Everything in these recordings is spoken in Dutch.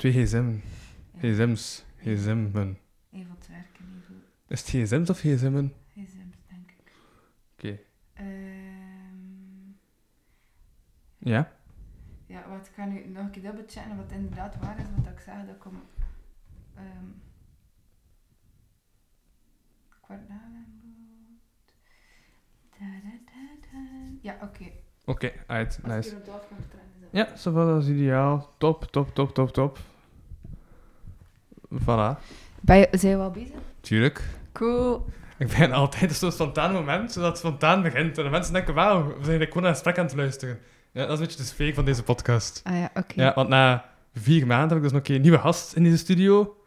Twee gsm'en. gsm's. gsm'en. Even het werken, even Is het gsm's of gsm'en? gsm's, denk ik. Oké. Ehm, Ja? ja, wat ik ga nu nog een keer dubbel checken wat inderdaad waar is, want ik zeg dat ik om ehm da. Ja, oké. Oké, uit. Als ik Nice. Ja, ça va, dat is ideaal. Top, top, top, top, top. Voilà. Ben je, zijn we al bezig? Tuurlijk. Cool. Ik ben altijd zo'n spontaan moment, zodat het spontaan begint. En de mensen denken, wauw, we zijn gewoon naar een gesprek aan het luisteren. Ja, dat is een beetje de sfeer van deze podcast. Ah ja, oké. Ja, want na vier maanden heb ik dus nog een nieuwe gast in deze studio.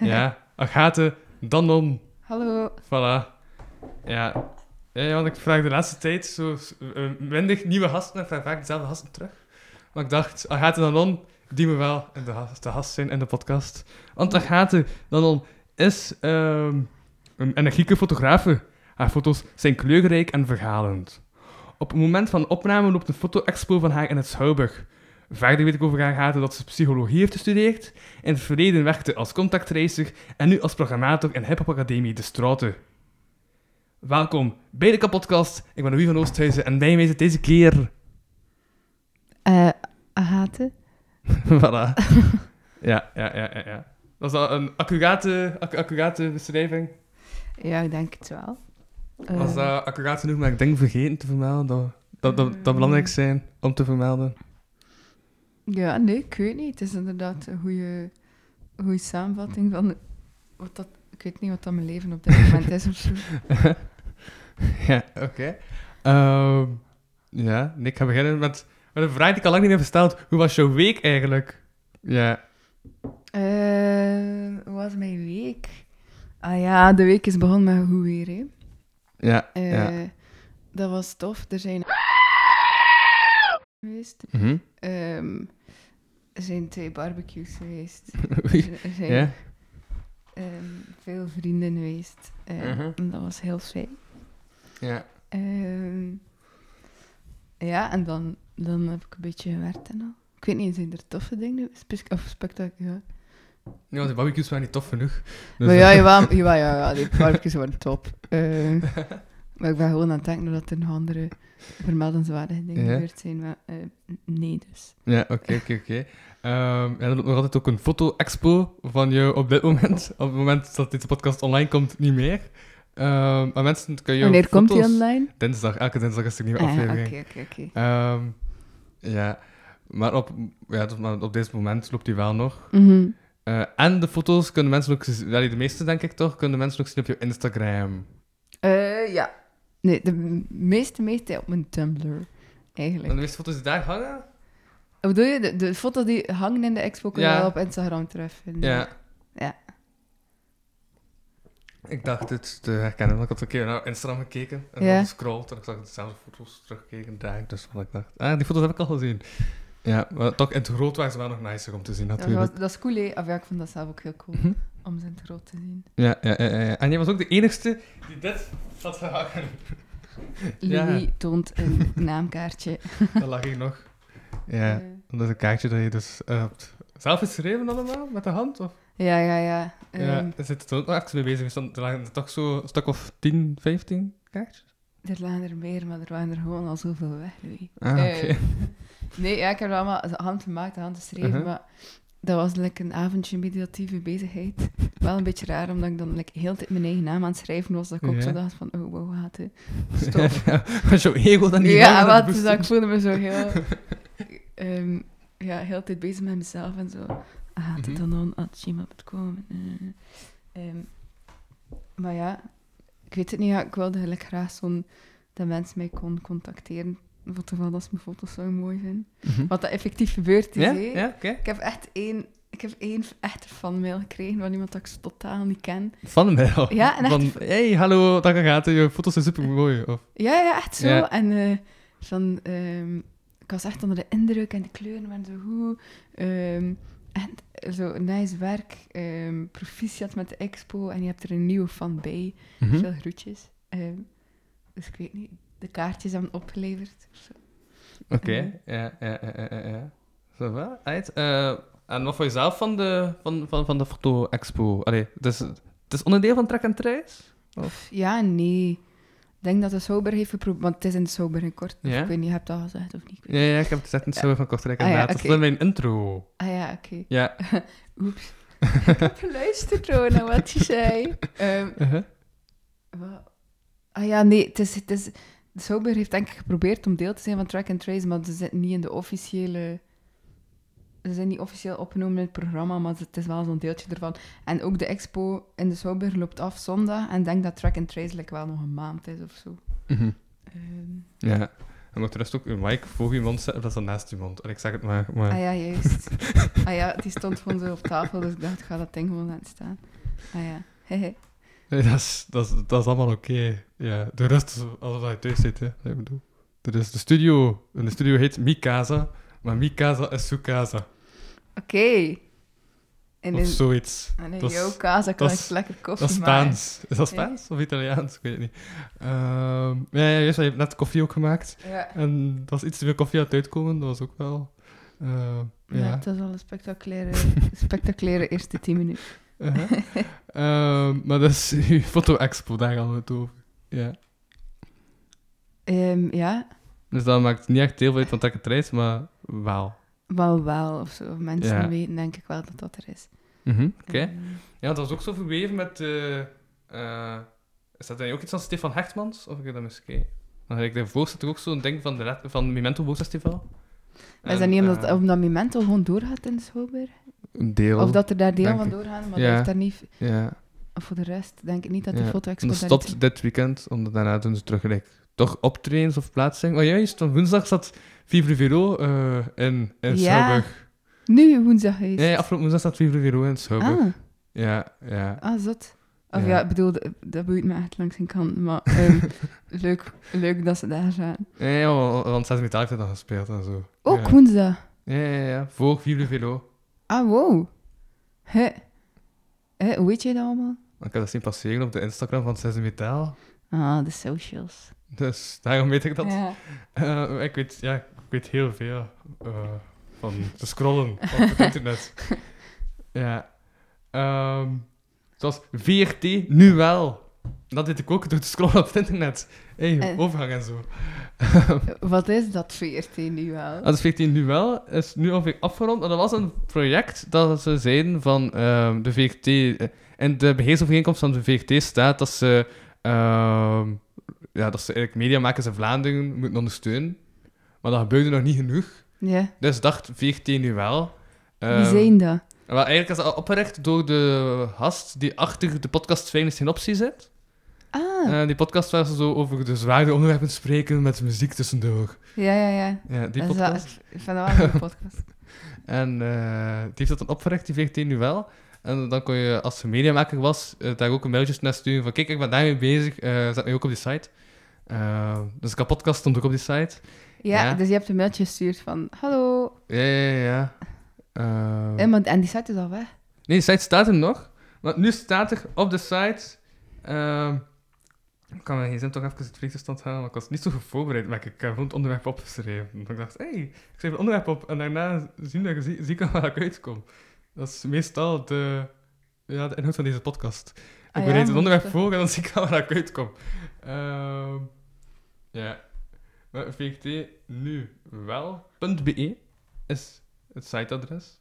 Ja, Agathe Danon. Hallo. Voilà. Ja. ja, want ik vraag de laatste tijd zo uh, minder nieuwe gasten. Ik vraag vaak dezelfde gasten terug. Maar ik dacht, Agathe Danon, die moet wel in de, de zijn in de podcast. Want Agathe Danon is ehm, een energieke fotografe. Haar foto's zijn kleurrijk en verhalend. Op het moment van opname loopt een foto-expo van haar in het Schouwburg. Verder weet ik over Agathe dat ze psychologie heeft gestudeerd, in het verleden werkte als contactreiziger en nu als programmator in Hip Hop Academie De Straten. Welkom bij de kapotkast. Ik ben Louis van Oosthuizen en bij mij zit deze keer... Eh, Agathe? voilà. ja, ja, ja, ja, ja. Was dat een accurate, accu- accurate beschrijving? Ja, ik denk het wel. Eh, Was dat accuraat genoeg, maar ik denk vergeten te vermelden dat dat, dat, dat belangrijk zijn om te vermelden? Ja, nee, ik weet niet. Het is inderdaad een goede, goede samenvatting van wat dat... Ik weet niet wat dat mijn leven op dit moment is of zo. ja, oké. Ehm, ja, nee, ik ga beginnen met, met een vraag die ik al lang niet heb gesteld. Hoe was jouw week eigenlijk? Ja. Eh, hoe was mijn week? Ah ja, de week is begonnen met goed weer, hè. Ja, Eh, ja. Dat was tof. Er zijn... geweest. Mhm. Ehm, er zijn twee barbecues geweest. Oei. Er zijn Ja. ehm, veel vrienden geweest. Eh, Mhm. en dat was heel fijn. Ja. Ehm, ja, en dan, dan heb ik een beetje gewerkt en al. Ik weet niet, zijn er toffe dingen? Spe- of spectaculair? Ja, de barbecues waren niet tof genoeg. Dus, maar ja, eh, jawel, jawel, ja, ja, die barbecues waren top. Ehm, maar ik ben gewoon aan het denken dat er nog andere vermeldenswaardige dingen Ja. gebeurd zijn. Maar eh, nee, dus. Ja, oké, oké, oké. Ehm, En er loopt nog altijd ook een foto-expo van je op dit moment. Op het moment dat deze podcast online komt, niet meer. Ehm, maar mensen kunnen je Wanneer komt die online? Dinsdag, elke dinsdag is er een nieuwe Ah, aflevering. Oké, oké, oké. Ja, maar op, ja, maar op dit moment loopt die wel nog. Mhm. Eh, en de foto's kunnen mensen ook zien, de meeste denk ik toch, kunnen mensen ook zien op je Instagram. Eh, ja. Nee, de meeste, meeste op mijn Tumblr, En eigenlijk. de meeste foto's die daar hangen? Wat bedoel je? De, de foto's die hangen in de expo kun je Ja. wel op Instagram terugvinden. Ja. Ja. Ik dacht het te herkennen, want ik had een keer naar Instagram gekeken en Ja. dan gescrolld en ik zag dezelfde foto's terugkeken daar, dus wat ik dacht, ah, die foto's heb ik al gezien. Ja, maar toch in het groot waren ze wel nog nicer om te zien Dat, was, natuurlijk. dat is cool, hè? Of ja, ik vond dat zelf ook heel cool, Mhm. om ze in het groot te zien. Ja, ja, ja. En jij was ook de enigste die dit had gehangen. Ja. Louis toont een naamkaartje. Dat lag ik nog. Ja, dat is een kaartje dat je dus eh, hebt zelf geschreven allemaal, met de hand? Of? Ja, ja, ja. ja, Ehm, daar zit het ook nog even mee bezig. Er Er lagen er toch zo een stuk of 10, 15 kaartjes? Er lagen er meer, maar er waren er gewoon al zoveel weg, Louis. Ah, oké. Eh, nee, ja, ik heb er allemaal handgemaakt, handgeschreven, Uh-huh. maar dat was like, een avondje meditatieve bezigheid. Wel een beetje raar, omdat ik dan like, heel tijd mijn eigen naam aan het schrijven was, dat ik ook zo dacht van, oh, wow, gaat het. Stop. Was jouw ego dan niet ja, wat, dus dat ik voelde me zo heel... ehm, ja, heel tijd bezig met mezelf en zo. Ah, het Mhm. dan on at gmail.com. eh, ehm, maar ja, ik weet het niet, ja, ik wilde eigenlijk graag zo'n... dat mensen mij kon contacteren een foto van als mijn foto's zou mooi zijn. Mhm. Wat dat effectief gebeurd is, Ja? Ja. Ik heb echt één, ik heb één echte fanmail gekregen van iemand dat ik zo totaal niet ken. Al. Ja, en echt- Van, hey, hallo, dag Agathe, je foto's zijn super mooi. Of... Ja, ja, echt zo. Ja. En eh, van, ehm, ik was echt onder de indruk en de kleuren waren zo goed. Ehm, en zo nice werk. ehm proficiat met de expo en je hebt er een nieuwe fan bij. Mhm. Veel groetjes. Ehm, dus ik weet niet, de kaartjes hebben opgeleverd. of. Oké, ja, ja, ja, ja, ja. Zo wel. Eh, en wat vond je zelf van de, van, van, van de foto-expo? Allee, het is, het is onderdeel van Track and Trace? Ja, nee. Ik denk dat de Sober heeft geprobeerd, want het is in de Sober in kort. Ja? Ik weet niet, heb je dat al gezegd of niet? Ja, ja, ik heb het gezegd in het zo van Kortrijk Ah. Dat mijn intro. Ah ja, oké. Ja. Oeps. ik heb geluisterd hoor, naar wat je zei. Wat? Ah ja, nee, het is, het is, de Sober heeft denk ik geprobeerd om deel te zijn van Track and Trace, maar ze zitten niet in de officiële... Ze zijn niet officieel opgenomen in het programma, maar het is wel zo'n deeltje ervan. En ook de expo in de Sober loopt af zondag en ik denk dat Track and Trace like, wel nog een maand is of zo. Mhm. Ehm, Ja. En moet de rest ook een mic voor je mond zetten, dat is dan naast je mond. En ik zeg het maar. maar... Ah ja, juist. ah ja, die stond gewoon zo op tafel, dus ik dacht, ik ga dat ding gewoon laten staan. Ah ja, hehe. Nee, dat is, dat is, dat is allemaal oké. Ja, de rest, is als je thuis zit, hè. Ik bedoel. Er is de studio, en de studio heet Mikasa, maar Mikasa is Sukasa. Oké. En Of in, zoiets. en in jouw casa kan ik lekker koffie Dat is maken. Spaans. Is dat Spaans of Italiaans? Ik weet het niet. Ehm ja, ja, juist, je hebt net koffie ook gemaakt. Ja. En dat was iets te veel koffie aan het uitkomen. Dat was ook wel... eh, Ja, ja. het was wel een spectaculaire, spectaculaire eerste tien minuten. Uh-huh. Ehm, maar dat is uw foto-expo, daar gaan we het over. Ja. Ehm, ja, Dus dat maakt niet echt deel uit van Trace, maar wel. Wel wel of zo. Mensen Ja. weten denk ik wel dat dat er is. Mhm, Oké. Ehm, Ja, dat was ook zo verweven met... eh eh is dat dan ook iets van Stefan Hechtmans? Of heb ik dat misschien... Dan heb ik daarvoor zit er ook zo'n ding van, de red- van Memento Boos Festival. is dat niet omdat, eh, omdat Memento gewoon doorgaat in de Schouwburg? Een deel. Of dat er daar deel van doorgaan, maar Ja. dat heeft daar niet... Ja. Of voor de rest denk ik niet dat de Ja. foto-expo dat stopt dit weekend, omdat daarna doen ze terug gelijk. Toch optredens of plaatsing. Oh juist, van woensdag zat Vivre Viro eh, in, in Ja. Schouwburg. Nu woensdag is. Ja, afgelopen woensdag Vivre Viro in Schouwburg. ah, Ja, ja. ah, zot. Of Ja. ja, ik bedoel, dat- boeit me echt langs geen kant. Maar ehm, leuk, leuk dat ze daar zijn. Ja, ja, wa- want 6 Metal heeft dat dan gespeeld en zo. Ook ja. woensdag. Ja, ja, ja. Voor Vivre Viro. Ah, wow. Hè. Hè, hoe weet je dat allemaal? Ik heb dat zien passeren op de Instagram van 6 Metal. Ah, de socials. Dus daarom weet ik dat. Ja. Eh, ik, weet, ja, ik weet heel veel eh, van te scrollen op het internet. ja. Ehm zoals VRT nu wel. Dat deed ik ook door te scrollen op het internet. hey, En- overgang en zo. Wat is dat VRT nu wel? Ah, dus VRT nu wel is nu alweer afgerond. En dat was een project dat ze zeiden van ehm, de VRT. eh, In de beheersovereenkomst van de VRT staat dat ze, ehm, ja, dat ze eigenlijk mediamakers in Vlaanderen moeten ondersteunen. Maar dat gebeurde nog niet genoeg. Ja. Dus dacht VRT nu wel. Wie Ehm, zijn dat? Wel, eigenlijk is dat opgericht door de gast die achter de podcast Fijn is geen optie zit. Ah, Eh, die podcast waar ze zo over de zware onderwerpen spreken met muziek tussendoor. ja, ja, ja. Ja, die Dat is wel- podcast. Ik vind dat wel een podcast. En eh, die heeft dat dan opgericht, die VRT nu wel. En dan kon je, als je mediamaker was, eh, daar ook een mailtje naar sturen van kijk, ik ben daarmee bezig, zet mij ook op die site. Dus de podcast stond ook op die site. Ja, Ja. dus je hebt een mailtje gestuurd van... Hallo. Ja, ja, ja. Eh, En, maar, en die site is al weg. Nee, de site staat er nog. Maar nu staat er op de site... ehm, ik kan mijn gsm toch even het vliegtuigstand halen, maar ik was niet zo goed voorbereid. Maar ik heb gewoon het onderwerp opgeschreven. Want ik dacht, hé, hey, ik schrijf het onderwerp op en daarna zien dat je zie, zie ik al waar ik uitkom. Dat is meestal de, ja, de inhoud van deze podcast. Ik Ah ja, bereid het onderwerp voor en dan zie ik waar ik uitkom. Ehm, ja. Maar VGT nu wel.be is het siteadres.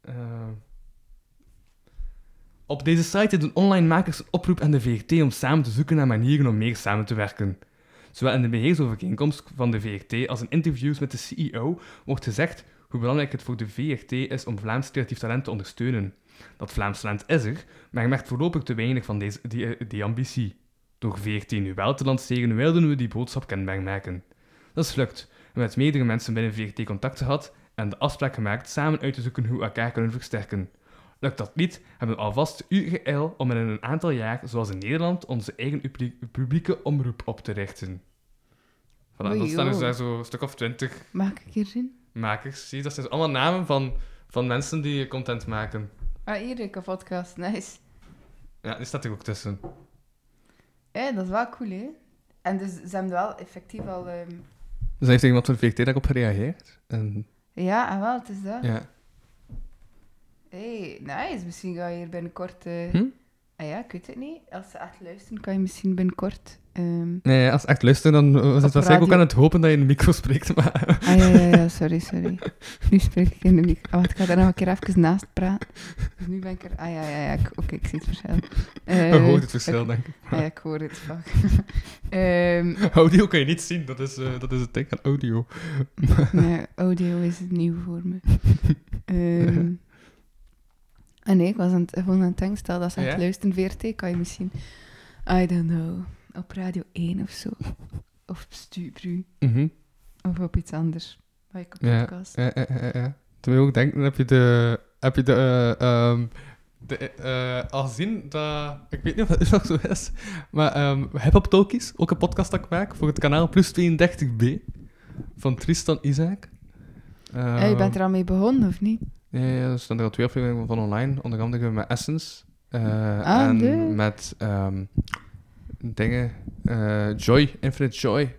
Ehm, op deze site doen online makers een oproep aan de VRT om samen te zoeken naar manieren om meer samen te werken. Zowel in de beheersovereenkomst van de VRT als in interviews met de CEO wordt gezegd hoe belangrijk het voor de VRT is om Vlaams creatief talent te ondersteunen. Dat Vlaams talent is er, maar je merkt voorlopig te weinig van deze, die, die ambitie. Door VRT nu wel te lanceren wilden we die boodschap kenbaar maken. Dat is gelukt. We hebben met meerdere mensen binnen VRT contact gehad en de afspraak gemaakt samen uit te zoeken hoe we elkaar kunnen versterken. Lukt dat niet, hebben we alvast UGL om in een aantal jaar, zoals in Nederland, onze eigen publie- publieke omroep op te richten. Voilà, dan staan er joh. daar zo een stuk of twintig Mag ik hierin? makers. Zie je, dat zijn allemaal namen van, van mensen die content maken. Ah, hier, een podcast. Nice. Ja, die staat er ook tussen. Ja, dat is wel cool, hè? En dus ze hebben wel effectief al... ehm, Dus heeft er iemand van VRT daarop gereageerd. En, Ja, en wel, het is dat. ja. hey, nice. Misschien ga je hier binnenkort... eh, Hm? Ah ja, ik weet het niet. Als ze echt luisteren, kan je misschien binnenkort... ehm, Nee, als ik echt luister, dan uh, was het waarschijnlijk ook radio. aan het hopen dat je in de micro spreekt. Maar Ah ja, ja, ja, sorry, sorry. Nu spreek ik in de micro. Oh, ik ga daar nog een keer even naast praten. Dus nu ben ik er... Ah ja, ja, ja. ik- Oké, ik zie het verschil. Eh, je hoort het verschil, ik- denk ik. Ah ja, ik hoor het. Fuck. Ehm, Audio kan je niet zien, dat is, eh, dat is het ding aan audio. nee, audio is het nieuw voor me. Ehm en nee, ik was aan het, gewoon aan het denken, stel dat ze echt Ja? luisteren, VRT, kan je misschien... I don't know. Op Radio 1 of zo. Of op Stubru. Mhm. Of op iets anders. Bij ik op Ja, podcast. Ja, ja, ja, ja. Terwijl je ook denkt, dan heb je de... Heb je de... eh, ehm, de eh, al gezien dat... Ik weet niet of dat nog zo is. Maar ehm Hip Hop Talkies, ook een podcast dat ik maak voor het kanaal Plus 32B. Van Tristan Isaac. Ja, je bent er al mee begonnen, of niet? Ja, ja, er staan er al twee afleveringen van online. Onder andere met Essence. eh, Ah, en met ehm, dingen. eh, Joy, Infinite Joy.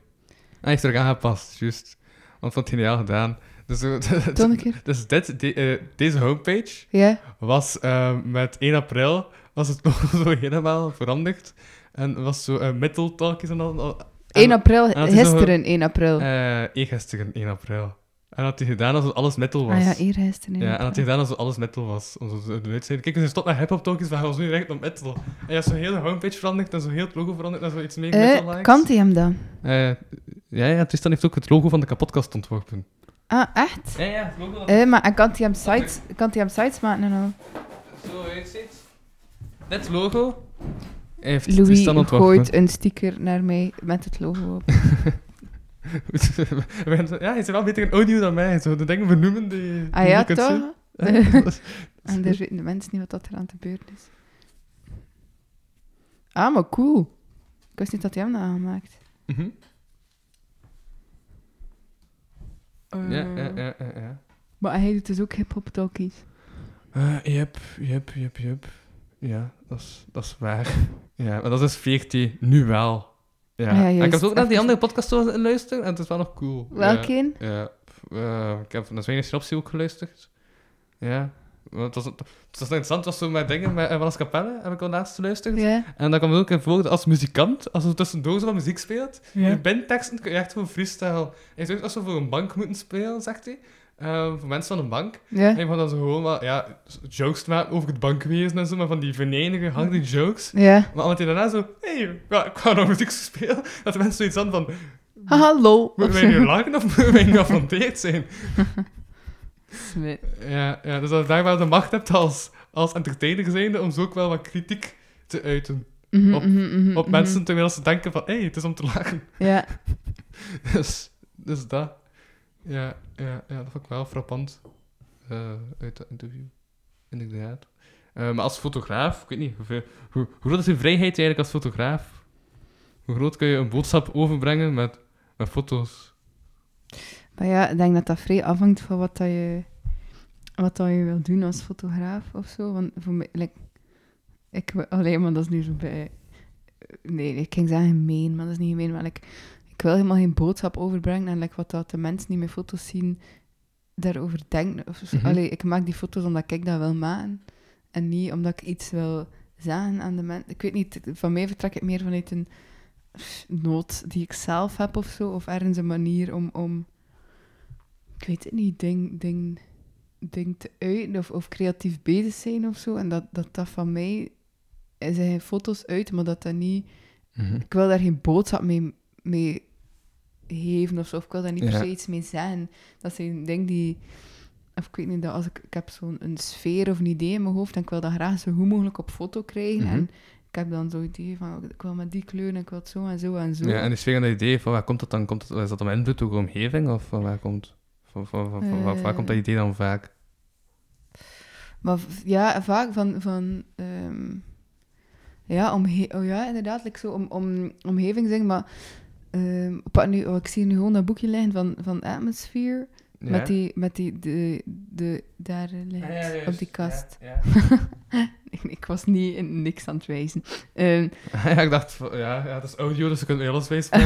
Hij heeft er ook aangepast, juist. Want vond het geniaal gedaan. Dus, keer. dus dit, de- eh, deze homepage Ja? was eh, met 1 april was het nog zo helemaal veranderd. En was zo uh, metal talkies en al. al- en- 1 april, en gisteren 1 april. eh, eergisteren 1 april. En had hij gedaan alsof alles metal was. ah ja, eergisteren 1 Ja, en had hij gedaan alsof alles metal was. Om zo te. Kijk, zijn stop naar hip-hop talkies, we gaan nu recht op metal. En je hebt zo'n hele homepage veranderd en zo'n heel het logo veranderd naar zoiets meer metal Eh, likes. kan hij hem dan? Eh, ja, ja, Tristan heeft ook het logo van de kapotkast ontworpen. Ah, echt? Ja, ja, het logo dat Eh, maar en kan hij hem sites, kan hij hem sites maken en al? zo uitziet. Dit logo heeft Louis Tristan ontworpen. gooit een sticker naar mij met het logo op. Ja, hij is wel beter in audio dan mij. Zo de dingen vernoemen die, die Ah ja, kunt toch? Ja, dat En daar weten de mensen niet wat dat er aan te beurt is. Ah, maar cool. Ik wist niet dat hij hem dat aangemaakt. Mhm. Eh, Ja, ja, ja, ja, ja. Maar hij doet dus ook hip-hop talkies. Eh, yep, yep, yep, yep. Ja, dat is, dat is waar. Ja, maar dat is 14 nu wel. Ja. Ah ja, ik heb ook naar die andere podcast luisteren en het is wel nog cool. Welke Ja, eh, ik heb naar Zwijnen Synopsie ook geluisterd. Ja. Het was, het was interessant, was zo met dingen met Wallace Capelle, heb ik al laatst geluisterd. En dan kwam ook in voor als muzikant, als er tussendoor zo muziek speelt, Ja. in bandteksten kun je echt gewoon freestyle. Hij zou als we voor een bank moeten spelen, zegt hij. Eh, voor mensen van een bank. En van dan zo gewoon wat, ja, jokes te maken over het bankwezen en zo, maar van die venenige, harde jokes. Maar omdat hij daarna zo, hey, ja, ik ga nog muziek spelen, dat de mensen zoiets aan van, Hallo. moeten wij nu lachen of moeten wij nu geaffronteerd zijn? Smit. Ja, ja, dus dat je daar wel de macht hebt als, als entertainer zijnde, om zo ook wel wat kritiek te uiten Mhm, Op- mhm, mhm, op mensen, terwijl ze denken van, hé, hey, het is om te lachen. Ja. Dus, dus dat. Ja, ja, ja, dat vond ik wel frappant eh, uit dat interview. Inderdaad. Eh, maar als fotograaf, ik weet niet, hoe, hoe groot is je vrijheid eigenlijk als fotograaf? Hoe groot kun je een boodschap overbrengen met, met foto's? Maar ja, ik denk dat dat vrij afhangt van wat dat je, wat dat je wil doen als fotograaf of zo. Want voor mij, ik alleen maar dat is nu zo bij. Nee, ik ging zeggen gemeen, maar dat is niet gemeen. Maar like, ik wil helemaal geen boodschap overbrengen en like, wat dat de mensen die mijn foto's zien daarover denken. Of. Mhm. Allee, ik maak die foto's omdat ik dat wil maken en niet omdat ik iets wil zeggen aan de mensen. Ik weet niet, van mij vertrek ik meer vanuit een nood die ik zelf heb of zo, of ergens een manier om, om ik weet het niet, ding, ding, ding te uiten of, of creatief bezig zijn of zo. En dat dat, dat van mij zijn foto's uit, maar dat dat niet. Ik wil daar geen boodschap mee, mee geven of zo. Of ik wil daar niet per se iets mee zeggen. Dat zijn dingen die. Of ik weet niet, dat als ik, ik heb zo'n sfeer of een idee in mijn hoofd en ik wil dat graag zo goed mogelijk op foto krijgen. Mhm. En ik heb dan zo'n idee van, ik wil met die kleur en ik wil het zo en zo en zo. Ja, en die sfeer en dat idee, van waar komt dat dan? Komt dat, is dat een invloed door de omgeving? Of van waar komt, van, van, van, waar- waar komt dat Eh. idee dan vaak? Maar ja, vaak van... van ehm, ja, omge oh ja, inderdaad, like zo om, om, omgeving zeggen, maar... nu, oh, ik zie nu gewoon dat boekje liggen van, van Atmosphere. Ja. Met die, met die, de, de, daar eh, ligt, Ah, ja, op die kast. Ja, ik, ik was niet in niks aan het wijzen. Ehm, ja. ik dacht, ja, ja, dat is audio, dus je kunt alles wijzen.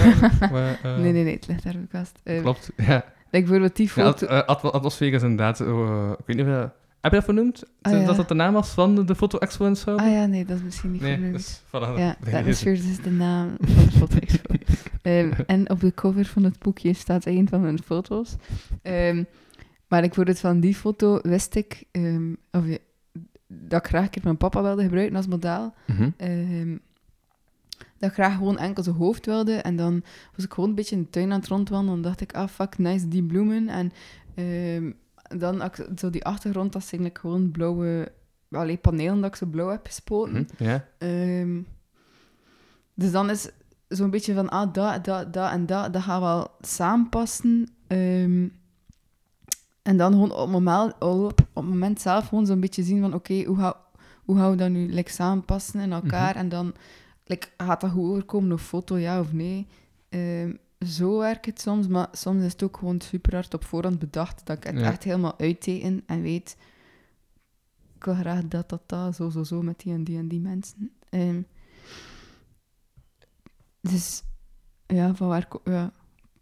maar, eh, nee, nee, nee, het ligt daar op de kast. Ehm, Klopt, ja. like bijvoorbeeld die at- foto... eh, atmo- atmosfeer is inderdaad, ik weet niet of je, heb je dat vernoemd? Ah, dat dat de naam was van de, foto-expo? Ah ja, nee, dat is misschien niet nee, voor dus, voilà, Ja, Atmosphere is de naam van de foto-expo. Ehm, en op de cover van het boekje staat een van mijn foto's. Ehm, maar ik voor het van die foto wist ik ehm, of, je- dat ik graag een keer mijn papa wilde gebruiken als model. Mhm. Dat ik graag gewoon enkel zijn hoofd wilde. En dan was ik gewoon een beetje in de tuin aan het rondwandelen. Dan dacht ik, ah fuck, nice, die bloemen. En dan zo die achtergrond, dat is eigenlijk gewoon blauwe... Alleen panelen dat ik zo blauw heb gespoten. Ehm, dus dan is zo'n beetje van, ah, dat, dat, dat en dat, dat gaat wel samenpassen. Ehm, en dan gewoon op het moment, op het moment zelf gewoon zo'n beetje zien van, oké, hoe, ga, hoe gaan we dat nu like, samenpassen in elkaar? En dan like, gaat dat goed overkomen op foto, ja of nee? Ehm, zo werkt het soms, maar soms is het ook gewoon super hard op voorhand bedacht dat ik het Ja. echt helemaal uitteken en weet, ik wil graag dat, dat, dat, zo, zo, zo, met die en die en die mensen. Ehm, dus, ja, van waar... Ja,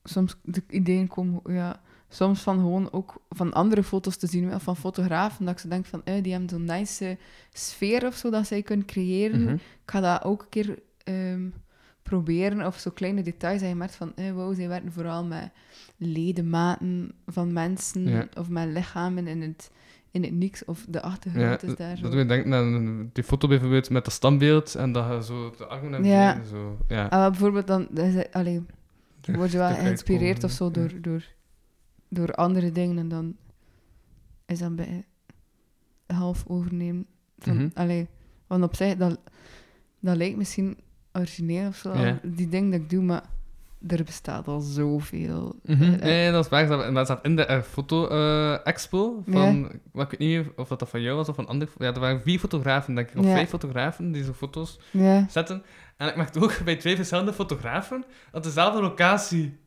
soms de ideeën komen... Ja, soms van gewoon ook van andere foto's te zien, van fotografen, dat ik zo denk van, eh, die hebben zo'n nice sfeer of zo dat zij kunnen creëren. Mhm. Ik ga dat ook een keer ehm, proberen, of zo kleine details dat je merkt van, eh, wow, zij werken vooral met ledematen van mensen, Ja. of met lichamen in het, in het niks, of de Ja, achtergrond is daar zo. dat ik denken aan die foto bijvoorbeeld met dat standbeeld en dat je zo de armen. Ja. en Zo, ja. Ah, bijvoorbeeld dan, dan allee, word je wel geïnspireerd of zo ja. door, door, door andere dingen en dan is dat bij half overnemen. Van, Mhm. allee, want op zich, dat, dat lijkt misschien origineel of zo, Ja. die dingen dat ik doe, maar er bestaat al zoveel. Eh, eh, Nee, dat is waar. Dat dat staat in de eh, foto-expo. van, maar ik weet niet of dat, dat van jou was of van ander. Ja, er waren vier fotografen, denk ik. Of Ja. vijf fotografen die zo foto's ja. zetten. En ik merkte ook bij twee verschillende fotografen dat dezelfde locatie...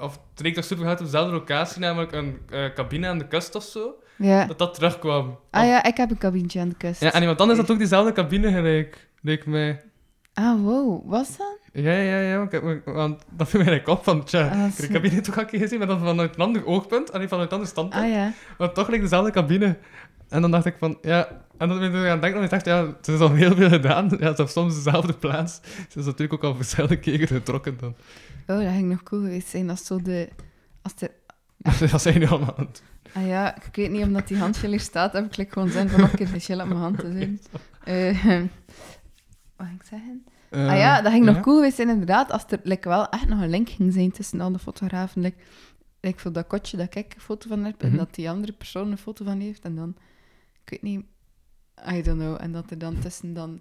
Of het leek toch super hard op dezelfde locatie, namelijk een eh, cabine aan de kust of zo. Dat dat terugkwam. Ah ja, ik heb een cabintje aan de kust. Ja, en iemand anders had ook diezelfde cabine gelijk, leek mij. Ah, wow, was dat? Ja, ja, ja, want, dat viel mij eigenlijk op van, tja, Ah, ik heb de cabine toch keer gezien, maar dan vanuit een ander oogpunt, en vanuit een ander standpunt, Ah ja. maar toch lijkt dezelfde cabine. En dan dacht ik van, ja, en dan ben ik aan het denken, en ik dacht, ja, het is al heel veel gedaan, ja, het is soms dezelfde plaats. Het is natuurlijk ook al verschillende keren getrokken dan. Oh, dat ging nog cool geweest zijn als zo de... Als de dat zijn nu allemaal aan het Ah ja, ik weet niet omdat die handje hier staat, heb ik gewoon zin van nog een keer de shell op mijn hand te zijn. Eh, wat ging ik zeggen? Doen. ah ja, dat ging nog ja. cool geweest zijn inderdaad, als er like, wel echt nog een link ging zijn tussen al de fotografen. Like, like voor dat kotje dat ik een foto van heb, Mhm. en dat die andere persoon een foto van heeft, en dan, ik weet niet, I don't know, en dat er dan tussen dan,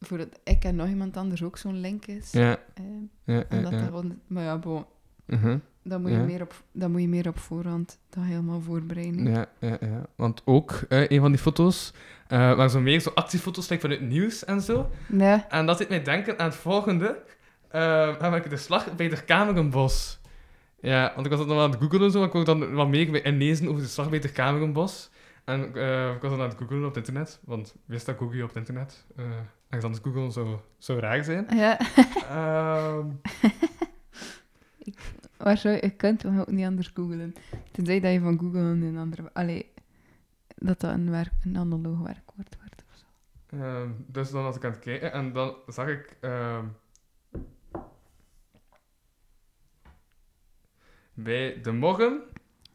voor het ik en nog iemand anders ook zo'n link is. Ja, Eh, ja, en ja. dat ja. dat maar ja, bon, Mhm. dat moet, je Ja. meer op, dat moet je meer op voorhand dat helemaal voorbereiden. Ja, ja, ja. Want ook eh, een van die foto's, eh waren zo meer zo actiefoto's like, vanuit het nieuws en zo. Ja. En dat deed mij denken aan het volgende. Uh, namelijk de slag bij de Kamerenbos. Ja, want ik was dan aan het googelen zo, ik wou dan wat meer inlezen over de slag bij de Kamerenbos. En eh, ik was dan aan het googelen op het internet, want wist dat Google op het internet. Uh, en dan googelen zou, zou raar zijn. Ja. Ehm, Waar zou je, kunt toch ook niet anders googlen. Tenzij dat je van Google een andere... Allee, dat dat een, werk, een analoog werkwoord wordt of zo. ehm, dus dan was ik aan het kijken en dan zag ik... ehm, bij De Morgen,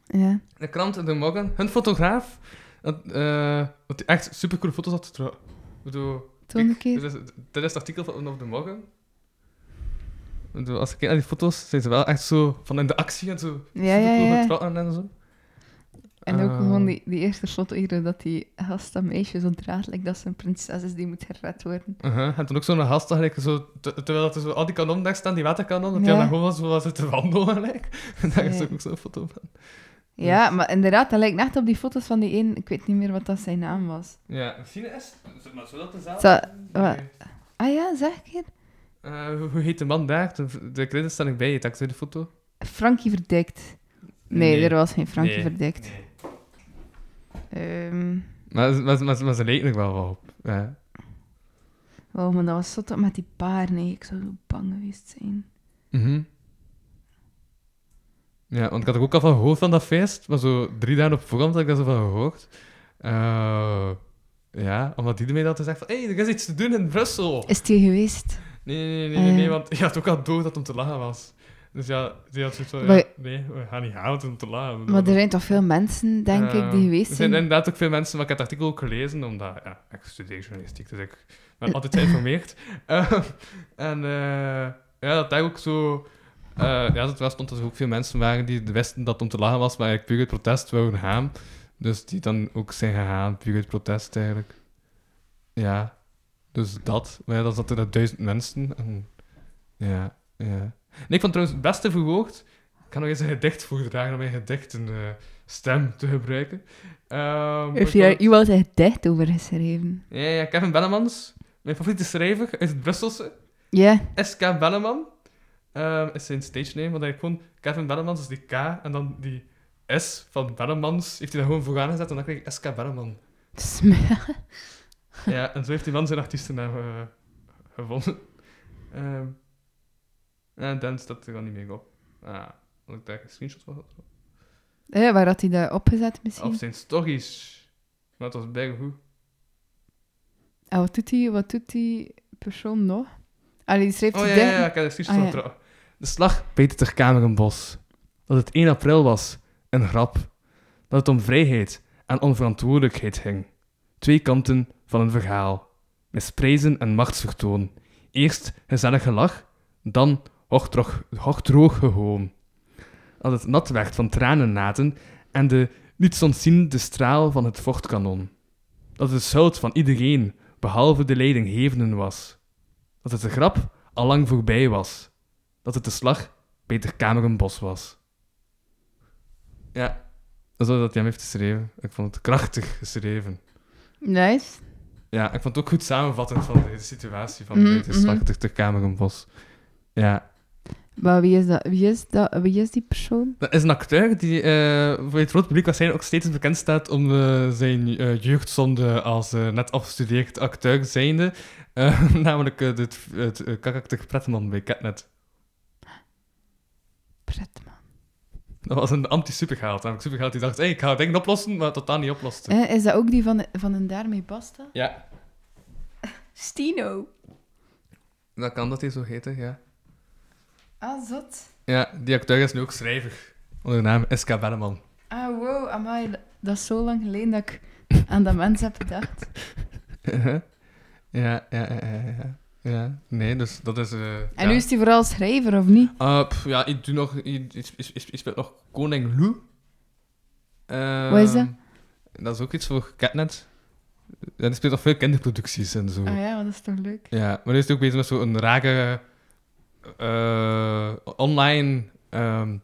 Ja. de krant De Morgen, hun fotograaf, dat, eh, dat die echt supercoole foto's had. Ik bedoel, een keer. Dit is, dit is het artikel van op De Morgen. Als ik kijk naar die foto's, zijn ze wel echt zo van in de actie en zo. Ja, ja, en zo. En ook Ehm, gewoon die, die eerste foto hier, dat die gast dat meisje zo draagt, like dat ze een prinses is die moet gered worden. Uh-huh. En toen ook zo'n gast, zo, te- terwijl er zo al die kanonnen daar staan, die waterkanon, dat die Ja. dan gewoon zo was te wandelen. Like. En daar is Ja. ook zo'n foto van. Ja, maar inderdaad, dat lijkt echt op die foto's van die één, ik weet niet meer wat dat zijn naam was. Ja, misschien is maar zou dat dezelfde Nee. Ah ja, zeg ik het. Eh, hoe, heet de man daar? De, de credits staan erbij, dat de foto. Frankie Verdekt. Nee, er was geen Frankie Nee. Verdekt. Nee. Ehm, Maar, maar, maar, maar ze lijken er wel wel op. Ja. oh, maar dat was zo tot met die paar. Nee, ik zou zo bang geweest zijn. Mhm. Ja, want ik had er ook al van gehoord van dat feest, maar zo drie dagen op voorhand had ik daar zo van gehoord. Eh, ja, omdat die dat te zeggen van, hé, hey, er is iets te doen in Brussel. Is die geweest? Nee, nee, nee, nee, nee, Eh. want je had ook al door dat het om te lachen was. Dus ja, die had zoiets van, ja, nee, we gaan niet het is om te lachen. Maar er zijn toch veel mensen, denk ik, die Eh, geweest Er zijn zijn. inderdaad ook veel mensen, maar ik heb het artikel ook gelezen, omdat ja, ik studeer journalistiek, dus ik ben altijd geïnformeerd. Eh, en ja, dat daar ook zo... ja, dat was stond dat er ook veel mensen waren die wisten dat het om te lachen was, maar eigenlijk puur uit protest wouden gaan. Dus die dan ook zijn gegaan, puur uit protest eigenlijk. Ja, dus dat. Maar ja, dan zaten er duizend mensen. En, ja, ja. Nee, ik vond trouwens het beste verwoord... Ik kan nog eens een gedicht voordragen om mijn gedicht een eh, stem te gebruiken. Ehm, Heeft daar iemand een gedicht over geschreven? Ja, ja, Kevin Bellemans, mijn favoriete schrijver uit het Brusselse. Ja, SK Belleman ehm, is zijn stage name, want hij gewoon Kevin Bellemans is die K en dan die S van Bellemans heeft hij daar gewoon vooraan gezet en dan krijg ik SK Belleman. Sm- ja, en zo heeft die man zijn artiestennaam eh, gevonden. Ehm en dan staat er dan niet meer op. Ah, had ik daar een screenshot van? Ja, waar had hij dat opgezet misschien? Of zijn stories. Maar het was bijna goed. En wat doet die, wat doet die persoon nog? Allee, die schrijft Oh ja, ja, ja, ik heb een screenshot Ah, van ja. De slag bij het Terkamerenbos. Dat het 1 april was. Een grap. Dat het om vrijheid en onverantwoordelijkheid ging. Twee kanten van een verhaal. Misprijzen en machtsvertoon. Eerst gezellig gelach, dan hoogdroog gehoon. Dat het nat werd van tranennaten en de niets ontziende straal van het vochtkanon. Dat het schuld van iedereen, behalve de leidinggevenden was. Dat het de grap al lang voorbij was. Dat het de slag het Kamerenbos was. Ja, dat is wat hij hem heeft geschreven. Ik vond het krachtig geschreven. Nice. Ja, ik vond het ook goed samenvattend van de situatie van Mhm, bij de mhm. bij het Kamerenbos. Ja, Maar wie is dat? Wie is, dat? Wie is die persoon? dat is een acteur die eh, voor het grote publiek waarschijnlijk ook steeds bekend staat om eh, zijn eh, jeugdzonde als net afgestudeerd acteur zijnde. Namelijk het, het, karakter Pretman bij Catnet. Pretman. Dat was een. Namelijk superheld die dacht, hey, ik ga dingen oplossen, maar totaal niet oploste. Eh, is dat ook die van, van een daarmee basta? Ja, Stino. dat kan dat hij zo heette, ja. Ah, zot. Ja, die acteur is nu ook schrijver. Onder de naam S.K. Belleman. Ah, wow, amai. dat- Dat is zo lang geleden dat ik aan dat mens heb gedacht. ja, ja, ja, ja, ja. Ja, nee, dus dat is... eh, En ja. nu is hij vooral schrijver, of niet? Uh, pff, ja, ik doe nog... Ik, ik, ik, ik speel nog Koning Lou. Wat is dat? Dat is ook iets voor Catnet. Ja, die speelt nog veel kinderproducties en zo. Ah ja, dat is toch leuk? Ja, maar nu is hij ook bezig met zo'n rare eh, online ehm,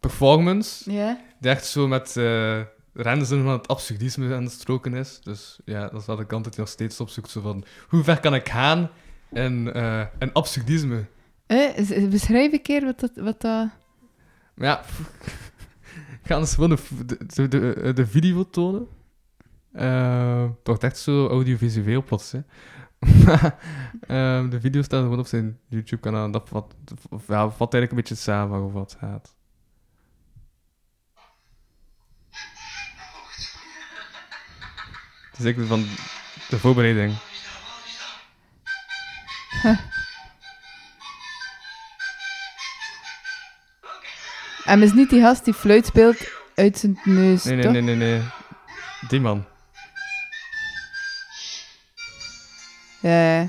performance. Ja? Die echt zo met eh grenzen van het absurdisme aan het stroken is. Dus ja, dat is wel de kant dat hij nog steeds opzoekt. Zo van, hoe ver kan ik gaan in, eh in absurdisme? Eh, beschrijf een keer wat dat... Wat dat... Maar ja, ik ga eens gewoon de, de, de, de video tonen. Eh, het wordt echt zo audiovisueel plots, hè. Ehm, de video staat gewoon op zijn YouTube-kanaal. Dat vat, of, ja, vat eigenlijk een beetje samen waarover het gaat. Het is van de voorbereiding. En is niet die gast die fluit speelt uit zijn neus, Nee, nee, toch? nee, nee, nee. Die man. Ja, ja.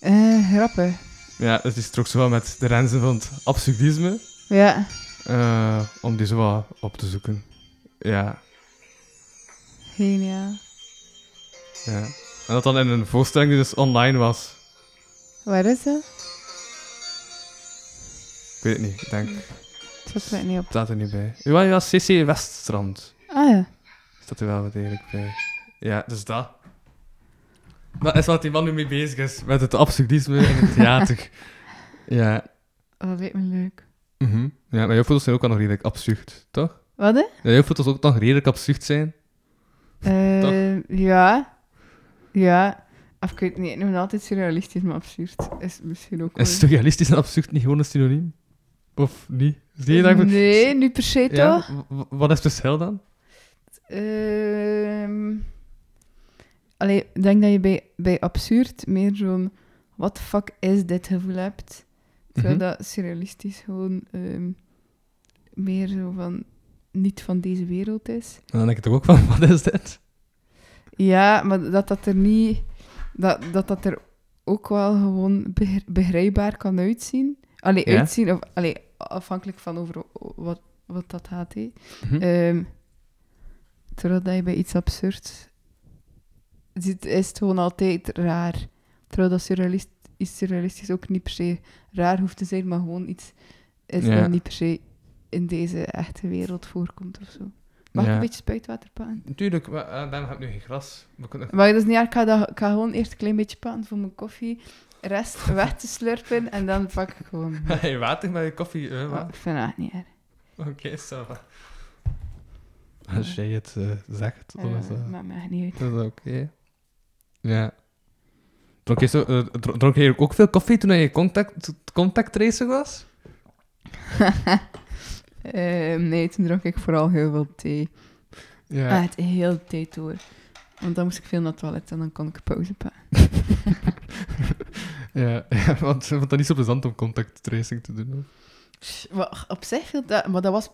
Eh, grappig. Ja, die is ook zo wel met de grenzen van het absurdisme. Ja. eh, om die zo wat op te zoeken. Ja. Geniaal. Ja. En dat dan in een voorstelling die dus online was. Waar is dat? Ik weet het niet, ik denk... Het staat er niet op. staat er niet bij. Ja, ja, CC Weststrand. Ah ja. Staat er wel wat degelijk bij. Ja, dus dat. Dat is wat die man nu mee bezig is. Met het absurdisme in het theater. ja. Oh, dat lijkt me leuk. Mhm. Ja, maar jouw foto's zijn ook al nog redelijk absurd, toch? Wat, hè? Ja, jouw foto's ook nog redelijk absurd zijn. Eh, ja. Ja. Of ik weet niet, ik noem altijd surrealistisch, maar absurd is misschien ook wel... Is surrealistisch en absurd niet gewoon een synoniem? Of niet? Zie je dat? Nee, niet per se Ja, toch? wat is het verschil dan? Ehm allee, ik denk dat je bij, bij absurd meer zo'n what the fuck is dit gevoel hebt. Terwijl Mhm. dat surrealistisch gewoon ehm, meer zo van niet van deze wereld is. En dan denk ik toch ook van, wat is dit? Ja, maar dat dat er niet... Dat dat, dat er ook wel gewoon begr- begrijpbaar kan uitzien. Allee, Ja. uitzien, of allee, afhankelijk van over wat, wat dat gaat. Ehm, terwijl dat je bij iets absurds ziet, is het gewoon altijd raar. Terwijl dat surrealist, iets surrealistisch ook niet per se raar hoeft te zijn, maar gewoon iets is Ja. dat niet per se in deze echte wereld voorkomt of zo. Mag ik Ja. een beetje spuitwater pakken? Natuurlijk, maar uh, daarom heb ik nu geen gras. We kunnen... Maar dat is niet erg, ik ga, dat, ik ga gewoon eerst een klein beetje pakken voor mijn koffie, rest weg te slurpen en dan pak ik gewoon... Hey, water met je koffie. eh, Oh, wa- ik vind dat niet erg. Oké, zo. Als jij het eh, zegt, dan is Eh, dat, maakt me echt niet uit. dat is oké. Ja. Dronk je, zo, eh, dronk je ook veel koffie toen je contact, contact was? Ehm, nee, toen dronk ik vooral heel veel thee. Ja. Echt heel de tijd door. Want dan moest ik veel naar het toilet en dan kon ik pauze pakken. ja, ja, want vond dat niet zo plezant om contact tracing te doen. hoor. Maar op zich viel dat... Maar dat was,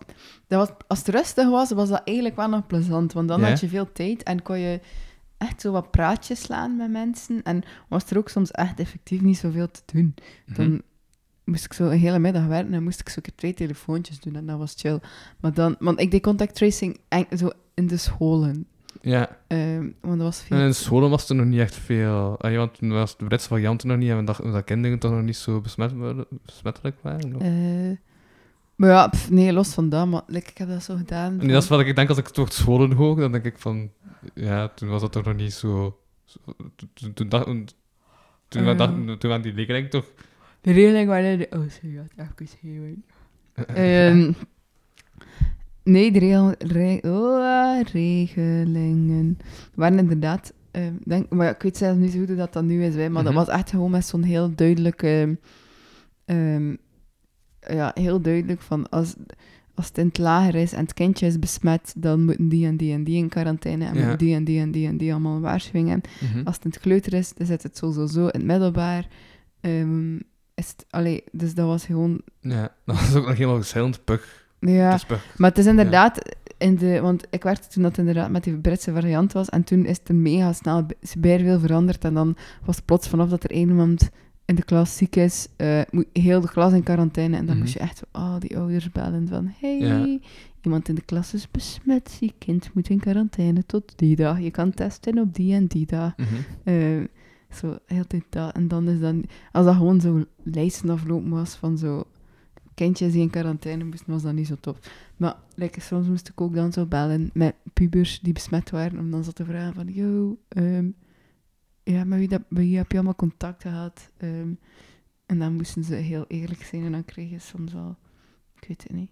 dat was... Als het rustig was, was dat eigenlijk wel nog plezant. Want dan Ja? had je veel tijd en kon je echt zo wat praatjes slaan met mensen. En was er ook soms echt effectief niet zoveel te doen. Dan Mhm. Moest ik zo een hele middag werken en moest ik zo keer twee telefoontjes doen en dat was chill. Maar dan... Want ik deed contact tracing en- zo in de scholen. Ja, Ehm, want dat was veel... en in scholen was er nog niet echt veel. Ah, want toen was de Britse varianten nog niet en we dachten dat kinderen toch nog niet zo besmet, besmettelijk waren. Eh, maar ja, pff, nee, los van dat, maar like, ik heb dat zo gedaan. Nee, dat is wat ik denk als ik toch scholen hoor, dan denk ik van, ja, toen was dat toch nog niet zo. toen- toen, dacht- Eh. toen waren die leerlingen toch. Waren de... Oh, sorry, even Ehm Nee, de regel, re- oh, regelingen waren inderdaad... ehm, denk, maar ik weet zelfs niet zo goed hoe dat, dat nu is, hè, maar Mhm. dat was echt gewoon met zo'n heel duidelijke... ehm, ja, heel duidelijk van als, als het in het lager is en het kindje is besmet, dan moeten die en die en die in quarantaine en Ja. moeten die en die en die en die allemaal een waarschuwing hebben. Mhm. Als het in het kleuter is, dan zit het zo, zo, zo. In het middelbaar is het... Allee, dus dat was gewoon... Ja, dat was ook nog helemaal verschillend. Pug. Ja, Dus pug. maar het is inderdaad... In de, want ik werkte toen dat inderdaad met die Britse variant was. En toen is het mega snel bij veel veranderd. En dan was het plots vanaf dat er één iemand in de klas ziek is, eh, moet heel de klas in quarantaine. En dan Mhm. moest je echt zo, oh, die ouders bellen van... Hey, Ja. iemand in de klas is besmet. Je kind moet in quarantaine tot die dag. Je kan testen op die en die dag. Mhm. Eh, zo, heel tijd dat. En dan is dan... Als dat gewoon zo lijsten aflopen was van zo... Kindjes die in quarantaine moesten, was dat niet zo tof. Maar like, soms moest ik ook dan zo bellen met pubers die besmet waren, om dan zo te vragen van... Yo, ehm, ja, met wie, dat, wie heb je allemaal contact gehad? Ehm, en dan moesten ze heel eerlijk zijn en dan kreeg je soms wel... Ik weet het niet.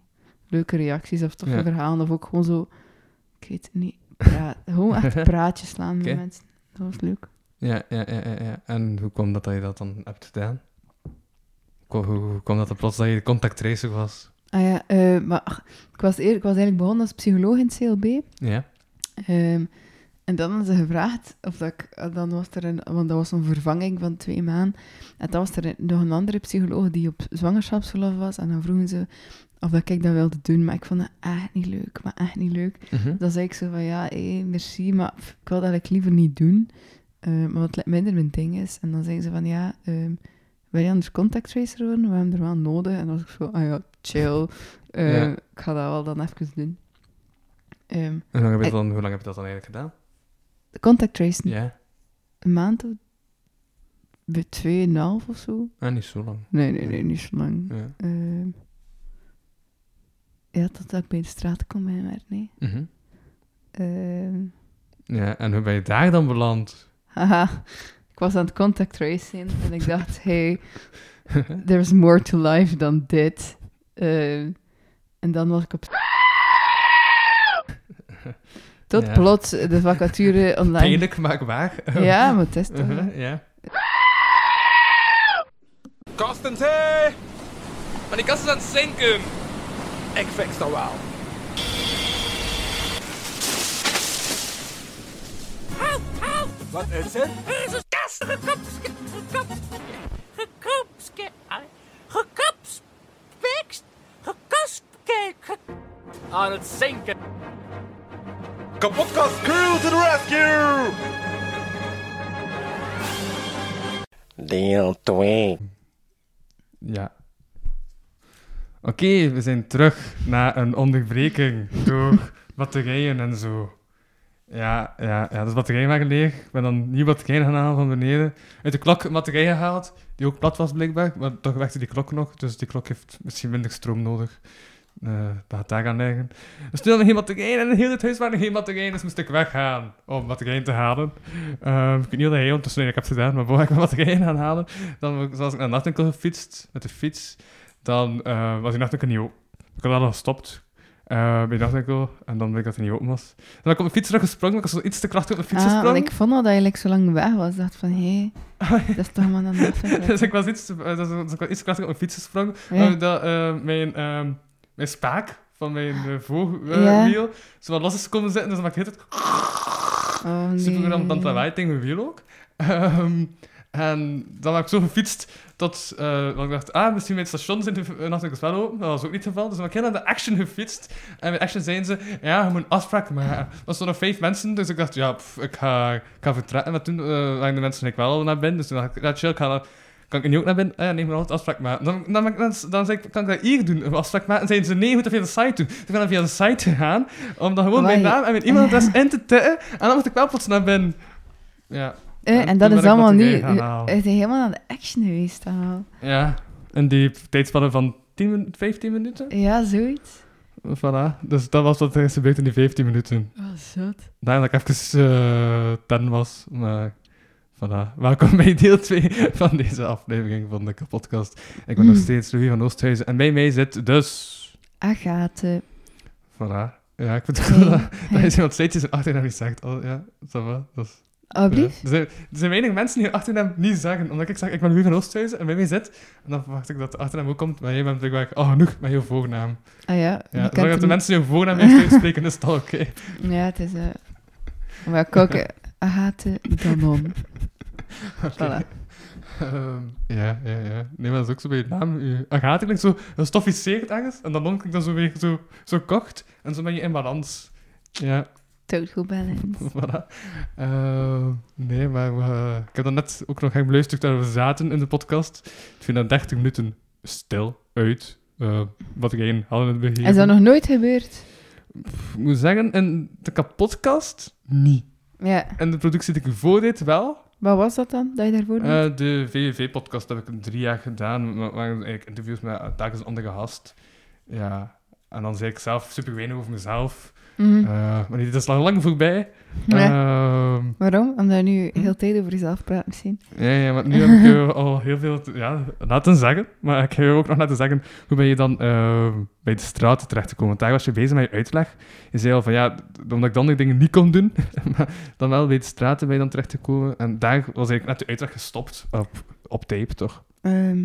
Leuke reacties of toffe Ja. verhalen. Of ook gewoon zo... Ik weet het niet. Praat, gewoon echt praatjes slaan met mensen. Dat was leuk. Ja, ja, ja, ja. En hoe kwam dat dat je dat dan hebt gedaan? Hoe, kwam dat er plots dat je contact tracer was? Ah ja, eh, maar ik, was eer, ik was eigenlijk begonnen als psycholoog in het CLB. Ja. Ehm, en dan hadden ze gevraagd of dat ik, eh, dan was er een, want dat was een vervanging van twee maanden. En dan was er nog een andere psycholoog die op zwangerschapsverlof was. En dan vroegen ze of dat ik dat wilde doen. Maar ik vond dat echt niet leuk, maar echt niet leuk. Mhm. Dan zei ik zo van, ja, hé, merci, maar ik wil dat eigenlijk liever niet doen. Eh, maar wat minder mijn ding is. En dan zeggen ze van, ja, ehm, wil je anders contact tracer worden? We hebben er wel nodig. En dan was ik zo, ah ja, chill. Eh, Ja. Ik ga dat wel dan even doen. Ehm, En hoe lang heb je Eh, dat dan, hoe lang heb je dat dan eigenlijk gedaan? de contact tracing, Ja. een maand of tweeënhalf of zo. Ah, niet zo lang. Nee, nee, nee, niet zo lang. Ja. Ehm, ja, totdat ik bij de straat kom bij werd, nee. Mhm. Ehm, ja, en hoe ben je daar dan beland? Haha, ik was aan het contact tracing en ik dacht, hey, there's more to life dan dit. Ehm, en dan was ik op... Tot Ja. plots de vacature online. Pijnlijk, maar waar. Ja, maar het is toch... Uh-huh, ja. Kostens, hé! Maar die kast is aan het zinken. Ik fix dat wel. Wat is het? Jezus, kast, gekopske, gekop, gekopske, gekopspekst, gekospke, ge- Aan het zinken. Kapotkast crew to the rescue! Deel 2. Ja. Oké, we zijn terug na een onderbreking door batterijen en zo. Ja, ja, ja, dus batterijen waren leeg. Ik ben dan nieuwe batterijen gaan halen van beneden. Uit de klok een batterij gehaald, die ook plat was blijkbaar. Maar toch werkte die klok nog, dus die klok heeft misschien minder stroom nodig. Eh dat gaat daar aan liggen. Dus toen hadden geen en in heel het huis waren er geen batterijen, dus moest ik weggaan om batterijen te halen. Ehm, ik weet niet of dat hij ik heb gedaan, maar voor ik mijn batterijen gaan halen, dan was ik naar de nachtwinkel gefietst met de fiets. Dan eh, was die nachtwinkel niet open. Ik had al gestopt eh, bij de nachtwinkel en dan bleek dat hij niet open was. Dan ben ik op mijn fiets teruggesprongen, ik was zo iets te krachtig op mijn fiets Ah, gesprongen. ik vond al dat je like, zo lang weg was. Ik dacht van, hé, dat is toch maar een dus ik was iets te, dus, dus ik was iets te krachtig op mijn fiets gesprongen. Ja. Eh, dat eh, mijn, ehm, mijn spaak van mijn uh, Ja. zo wat los is komen zitten, dus dan maakte het Oh, nee. super aan het lawaai tegen mijn wiel ook. Ehm, en dan heb ik zo gefietst tot eh, want ik dacht, ah, misschien mijn station zijn de nachtelijk wel open. Dat was ook niet het geval. Dus dan heb ik heel naar de Action gefietst. En bij Action zeiden ze, ja, je moet een afspraak maken. Er was nog vijf mensen, dus ik dacht, ja, pff, ik, ga, ik ga vertrekken. Maar toen eh, waren de mensen ik wel naar binnen. Dus toen dacht ik, ja, chill, ik ga, kan ik nu ook naar binnen? Ah, ja, nee, ik moet altijd afspraak maken. Dan, dan, dan, dan, ik, kan ik dat hier doen, een afspraak maken? En zeiden ze, nee, je moet dat via de site doen. Dus ik ben dan via de site gegaan, om dan gewoon mijn naam en mijn e-mailadres in te tikken. En dan moest ik wel plots naar binnen. Ja. En toen dat is allemaal nu... Het is helemaal aan de action geweest al. Ja. En die tijdspannen van 10, min- 15 minuten? Ja, zoiets. Voilà. Dus dat was wat er is gebeurd in die 15 minuten. Oh, zot. Daarna dat ik even uh, ten was. Maar voilà. Welkom bij deel 2 van deze aflevering van de podcast. Ik ben nog Mm. steeds Louis van Oosthuizen. En bij mij zit dus... Agathe. Voilà. Ja, ik vind cool dat, dat iemand steeds zijn achternaam niet zegt. Oh, ja, va. Dat is... Alblieft? Ja. Er, zijn, weinig mensen die hun achternaam niet zeggen. Omdat ik zeg, ik ben Louis van Oosthuizen en bij mij zit. En dan verwacht ik dat de achternaam ook komt. Maar jij bent blijkbaar, oh, genoeg met je voornaam. Ah ja. Ja, je dat de mensen hun voornaam eerst uitspreken, is het al oké. Ja, het is... eh Maar kijk, Agathe Danon. Voilà. Ehm, ja, ja, ja. Nee, maar dat is ook zo bij je naam. Je Agathe klinkt zo gestoficeerd ergens. En dan klinkt dan zo weer zo, zo kocht. En zo ben je in balans. Ja, Total balance. voilà. Ehm, nee, maar eh, ik heb dan net ook nog beluisterd dat we zaten in de podcast. Ik vind dat 30 minuten stil uit. eh, wat ik één hadden het begeven. Is dat nog nooit gebeurd? Ik moet zeggen, in de kapotkast niet. Ja. En de productie die ik voor wel. Wat was dat dan, dat je daarvoor deed? Eh, de VVV-podcast heb ik drie jaar gedaan. Waren eigenlijk interviews met eh, telkens een andere gast. Ja. En dan zei ik zelf super weinig over mezelf. Mhm. Eh, maar dit is al lang voorbij. Ehm, Waarom? Omdat je nu Hm? heel tijd over jezelf praat misschien. ja, ja, maar nu heb ik je al heel veel te- ja, laten zeggen. Maar ik ga je ook nog laten zeggen, hoe ben je dan eh, bij de straten terechtgekomen? Want daar was je bezig met je uitleg. Je zei al van, ja, omdat ik de andere dingen niet kon doen, maar dan wel bij de straten ben je dan terechtgekomen. En daar was eigenlijk net de uitleg gestopt, op, op tape, toch? Ehm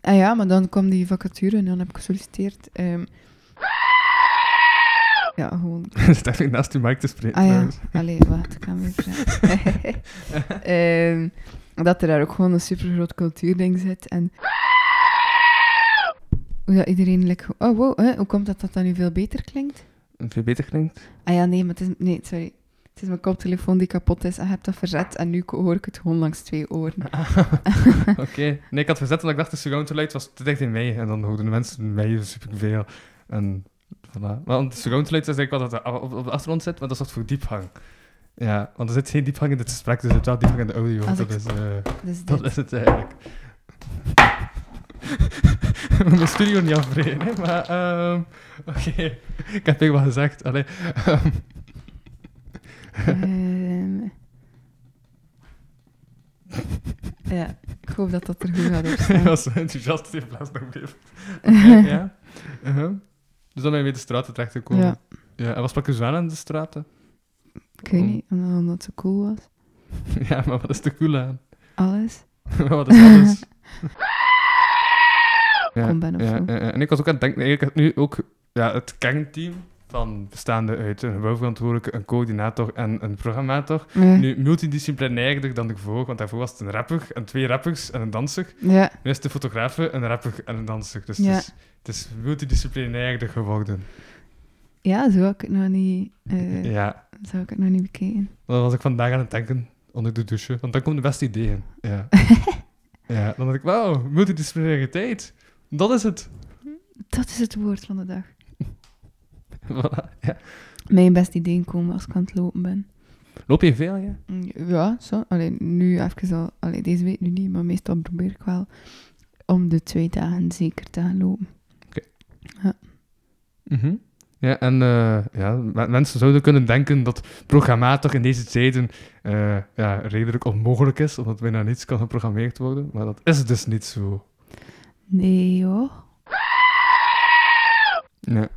ah ja, maar dan kwam die vacature en dan heb ik gesolliciteerd. Ehm ja, gewoon zit echt naast die mic te spreken. Ah ja, allee, wacht, ik ga hem. Ehm, dat er daar ook gewoon een super groot cultuurding zit. En hoe dat iedereen... Like, oh, wow, hè, hoe komt dat dat dan nu veel beter klinkt? Veel beter klinkt. Ah ja, nee, maar het is... Nee, sorry. Het is mijn koptelefoon die kapot is en je hebt dat verzet en nu hoor ik het gewoon langs twee oren. Oké. Nee, ik had verzet omdat ik dacht de surround light was te dicht in mij. En dan hoorden de mensen mij superveel. En Voilà. Maar de surround light is eigenlijk wat dat op, op de achtergrond zit, maar dat is wat voor diepgang. Ja, want er zit geen diepgang in dit gesprek, dus er zit wel diepgang in de audio. Als Dat ik- is, eh, Dus dat dit. is het eigenlijk. We moeten de studio niet afbreken, hè, maar... ehm, Oké, ik heb even wat gezegd. Allee, ehm, Ehm. ja, ik hoop dat dat er goed gaat op ik was enthousiast in plaats nog bleef. Oké, ja. Dus dan ben je weer de straten terechtgekomen. Ja. ja. En je zo aan in de straten? Ik weet niet, omdat het zo cool was. Ja, maar wat is er cool aan? Alles. wat is alles? ja, Kom, Ben, of ja, zo. En ik was ook aan het denken, eigenlijk nu ook ja, het kernteam van bestaande uit een gebouwverantwoordelijke, een coördinator en een programmator. Ja. Nu multidisciplinairder dan ervoor, want daarvoor was het een rapper en twee rappers en een danser. ja, Nu is het een fotograaf, een rapper en een danser. Dus Ja. het, is, het is multidisciplinairder geworden. ja, zo heb ik het nog niet, eh, Ja, zo heb ik het nog niet bekeken. dan was ik vandaag aan het denken onder de douche, want dan komen de beste ideeën. Ja, ja dan dacht ik, wauw, multidisciplinariteit. Dat is het. Dat is het woord van de dag. Voilà, ja. Mijn beste ideeën komen als ik aan het lopen ben. Loop je veel, ja? Ja, zo. Alleen nu even al, alleen deze week nu niet, maar meestal probeer ik wel om de twee dagen zeker te gaan lopen. Mhm. Ja, en eh, ja, me- mensen zouden kunnen denken dat programmator in deze tijden eh, ja, redelijk onmogelijk is, omdat bijna niets kan geprogrammeerd worden. Maar dat is dus niet zo. Nee, joh. Ja.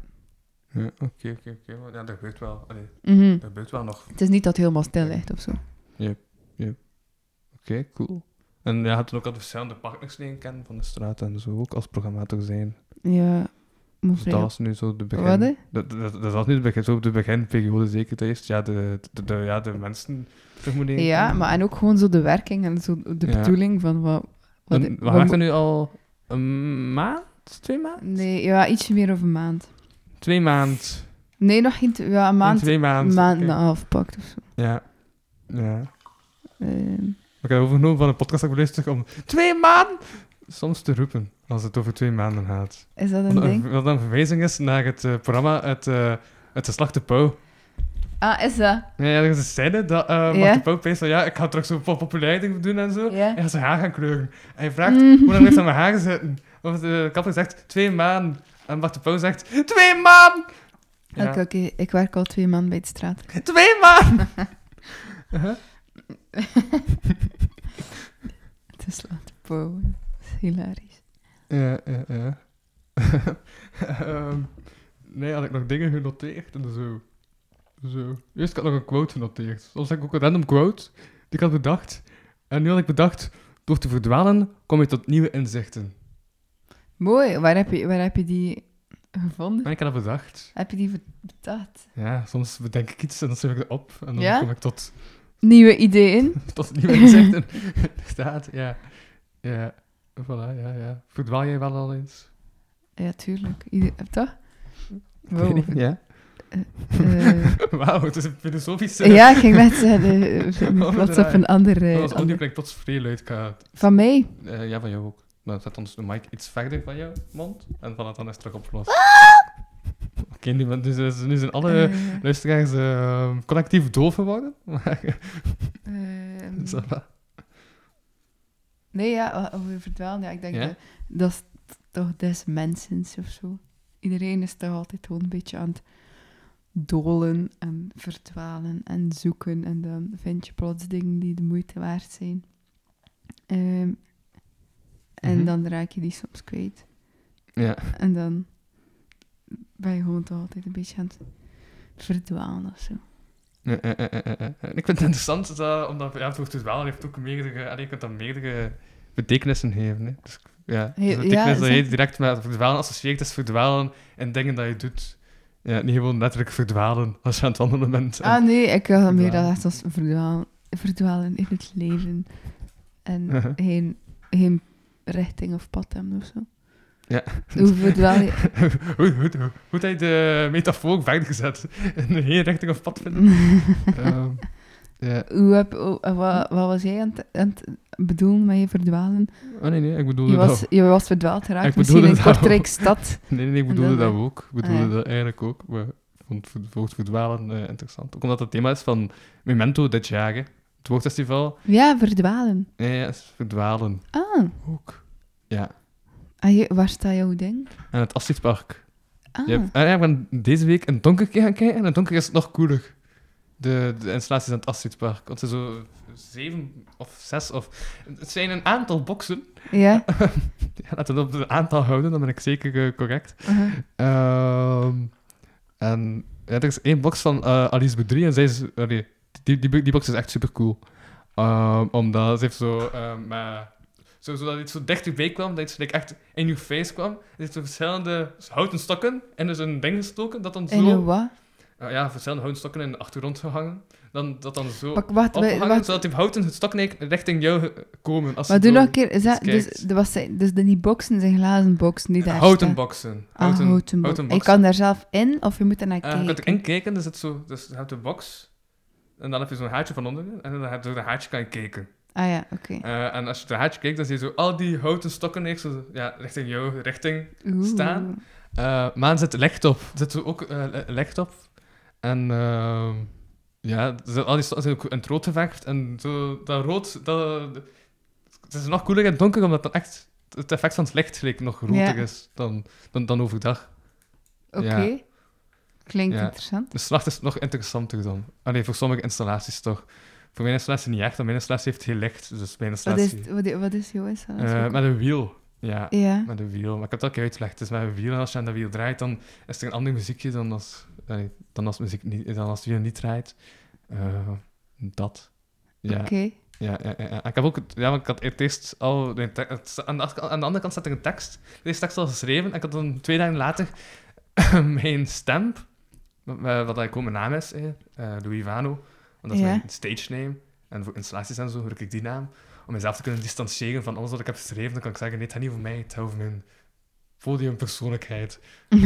Ja, oké, oké, oké. Maar Ja, dat gebeurt wel. Allee, Mhm. dat gebeurt wel nog. Het is niet dat het helemaal stil ligt of zo. Oké, cool. En je hebt ook al de verschillende partners leren kennen van de straat en zo ook als programmator zijn. Ja, Dus dat was nu zo de begin. Wat? Dat, dat, dat was nu de begin, zo de beginperiode zeker. Dat eerst ja, de, de, de- ja, de mensen terug leren Ja, maar en ook gewoon zo de werking en zo de Ja. bedoeling van wat... wat, En, wat nu al een maand? Twee maanden? Nee, ja, ietsje meer over een maand. Twee maand. Nee, nog geen... t- Ja, een maand, Twee maanden. maand en oké. een half pakt of zo. Ja. Ja. Ik heb overgenomen van een podcast dat ik om twee maanden soms te roepen als het over twee maanden gaat. is dat een Wat ding? wat een verwijzing is naar het eh, programma Het, uh, het Geslachte Pauw. Ah, is dat? Ja, ja, is een scène dat uh, Ja? de Pauw peest ja, ik ga terug zo po- populair ding doen en zo. Ja. En hij zijn haar gaan kleuren. En hij vraagt, Mhm. hoe lang heeft hij mijn haar zitten? Of de kapper zegt, twee maanden. En Bart de Pauw zegt, twee! Ja. Oké. Ik werk al twee maanden bij de straat. Twee! Uh-huh. Het is laat hilarisch. Ja, ja, ja. Ehm, nee, had ik nog dingen genoteerd en zo. Zo. Eerst had ik nog een quote genoteerd. Soms heb ik ook een random quote die ik had bedacht. En nu had ik bedacht, door te verdwalen kom je tot nieuwe inzichten. Mooi. Waar heb je, waar heb je die gevonden? En ik had dat bedacht. Heb je die bedacht? Ja, soms bedenk ik iets en dan schrijf ik het op. En dan Ja? kom ik tot, Nieuwe ideeën? tot nieuwe inzichten. Inderdaad, ja. Ja, voilà, ja, ja. Verdwaal jij wel al eens? Ja, tuurlijk. Ieder, toch? Ik weet Wow. niet, Ja. Eh, Wauw, het is een filosofische... ja, ik ging net zeggen, eh, plots draai. op een andere... Dat was audio klinkt plots vrij luid. Van mij? Eh, ja, van jou ook. Dan zet ons de mic iets verder van jouw mond. En van het dan is terug opgelost. Oké, nu, nu, zijn- nu zijn alle Eh, luisteraars eh, collectief doof geworden. Maar, ehm, nee, ja, over verdwalen. Ja, ik denk dat dat is toch des mensens of zo. Iedereen is toch altijd gewoon een beetje aan het dolen en verdwalen en zoeken. En dan vind je plots dingen die de moeite waard zijn. Ehm, en Mhm. dan raak je die soms kwijt. Ja. En dan ben je gewoon toch altijd een beetje aan het verdwalen of zo. Ja, ja, ja, ja, ja. En Ik vind het interessant, dat, omdat ja, het woord verdwalen heeft ook meerdere... allee, je kunt dan meerdere betekenissen geven. Hè. Dus, ja, dus betekenis ja, dat je direct met verdwalen associeert, is verdwalen in dingen dat je doet. Ja, niet gewoon letterlijk verdwalen als je aan het wandelen bent. En- Ah nee, ik wil meer verdwalen. dat echt als verdwalen, verdwalen in het leven. En Uh-huh. geen, geen richting of pad hebben of zo. Ja. Hoe verdwaal je... hoe, hoe, hoe, hoe je de metafoor verder gezet? In een hele richting of pad vinden? Ehm, Ja. Hoe heb, eh, wat, wat was jij aan het, aan het bedoelen met je verdwalen? Oh nee, nee, ik bedoelde Je was, dat... je was verdwaald geraakt, Ik misschien in Kortrijk stad. Nee, nee, ik bedoelde dat ook. Ik bedoelde Ah, ja. dat eigenlijk ook. Maar ik vond het verdwalen eh, interessant. Ook omdat het thema is van Memento dit jaar, hè. Het woordfestival. Ja, verdwalen. Ja, ja, verdwalen Ah, ook. Ja. ah je, waar staat jouw ding? En het Astridpark. Ah, Je hebt- ah, ja, ik ben deze week het donker gaan kijken en het donker is het nog cooler. De, de installaties aan het Astridpark. Want zijn zo zeven of zes of... Het zijn een aantal boxen. ja. Ja, laten we het op het aantal houden, dan ben ik zeker eh, correct. uh-huh. Ehm, en ja, er is één box van eh, Alice Boudry en zij is... die, die, die box is echt super cool. omdat ze heeft zo... ehm, met- zo, zodat het zo dichterbij kwam, dat het like, echt in je face kwam. Er zitten verschillende houten stokken en dus een ding gestoken dat dan En zo... wat? eh, ja, verschillende houten stokken in de achtergrond gehangen. Dan, dat dan zo Wacht, wacht, opgehangen, wacht. zodat die houten stokken richting jou eh, komen. Als Maar je doe nog een keer. Is dat, dus, er was, dus de- die boxen zijn glazen boxen die daar Houten staan. boxen. Ah, houten, boxen. houten Je kan daar zelf in of je moet er naar Eh, je kijken. kunt erin kijken, dus, het zo, dus je hebt de box. En dan heb je zo'n haartje van onderen. En dan heb je door dat haartje kan je kijken. Ah ja, oké. Eh, en als je door dat haartje kijkt, dan zie je zo al die houten stokken echt zo, ja, richting jou, richting. Oeh. staan. Eh maar er zit licht op. Er zit zo ook eh, li- licht op. En ehm, ja, er zit al die stokken zijn ook in het rood geverfd. En zo, dat rood, dat, het is nog cooler in het donker, omdat dan echt het effect van het licht nog groter Ja. is dan, dan, dan overdag. Oké. Ja. Klinkt Ja. interessant. De slacht is nog interessanter dan. Allee, voor sommige installaties toch. Voor mijn installatie niet echt, want mijn installatie heeft heel licht. Dus mijn Wat installatie... is, wat, i- wat is jouw installatie? Eh, met een wiel. Ja, ja. met een wiel. Maar ik heb het ook uitgelegd. Het is met een wiel als je aan dat wiel draait, dan is er een ander muziekje dan als, allee, dan als, muziek niet, dan als het wiel niet draait. Eh, dat. Ja, Oké. ja, ja, ja, ja. Ik heb ook, ja, ik had het eerst al, het- aan, de, aan de andere kant staat er een tekst. Deze tekst al geschreven en ik had dan twee dagen later mijn stamp, wat wat ik ook mijn naam is, eh, eh, Louis Vano, want dat is Ja. mijn stage name. En voor installaties en zo gebruik ik die naam. Om mezelf te kunnen distancieren van alles wat ik heb geschreven. Dan kan ik zeggen, nee, het gaat niet over mij, het gaat over mijn podiumpersoonlijkheid.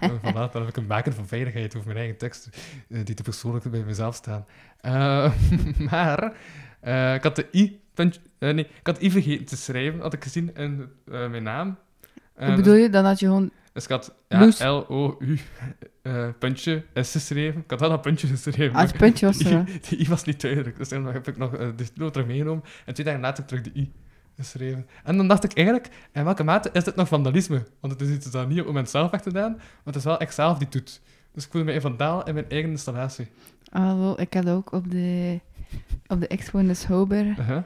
En dan heb ik een baken van veiligheid over mijn eigen teksten, eh, die te persoonlijk bij mezelf staan. Eh, maar eh, ik had de i, punt, eh, nee, ik had i vergeten te schrijven, had ik gezien in eh, mijn naam. Eh, Wat bedoel je? Dan had je gewoon... Dus ik had ja. L-O-U eh, puntje S geschreven. Ik had wel dat puntje geschreven. Ah, het puntje was er. die i was niet duidelijk. Dus dan heb ik nog eh, de noot terug meegenomen. En twee dagen later terug de i geschreven. En dan dacht ik eigenlijk, in welke mate is dit nog vandalisme? Want het is iets dat niet op het moment zelf echt gedaan, maar het is wel ik zelf die doet. Dus ik voelde me een vandaal in mijn eigen installatie. Ah, wel, ik had ook op de, op de expo in de Schouwburg, Uh-huh.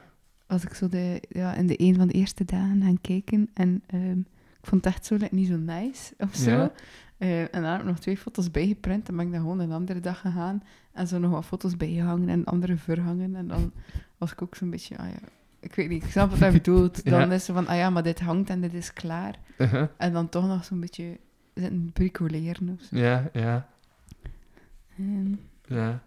was ik zo de, ja, in de een van de eerste dagen gaan kijken. En ehm, ik vond het echt zo like, niet zo nice of zo. Ja. Eh, en daar heb ik nog twee foto's bijgeprint. En ben ik dan gewoon een andere dag gegaan. En zo nog wat foto's bijgehangen en andere verhangen. En dan was ik ook zo'n beetje, ah ja, ik weet niet, ik snap wat hij bedoelt. Ja. Dan is ze van, ah ja, maar dit hangt en dit is klaar. Uh-huh. En dan toch nog zo'n beetje zitten bricoleren of zo. Ja, ja, ja.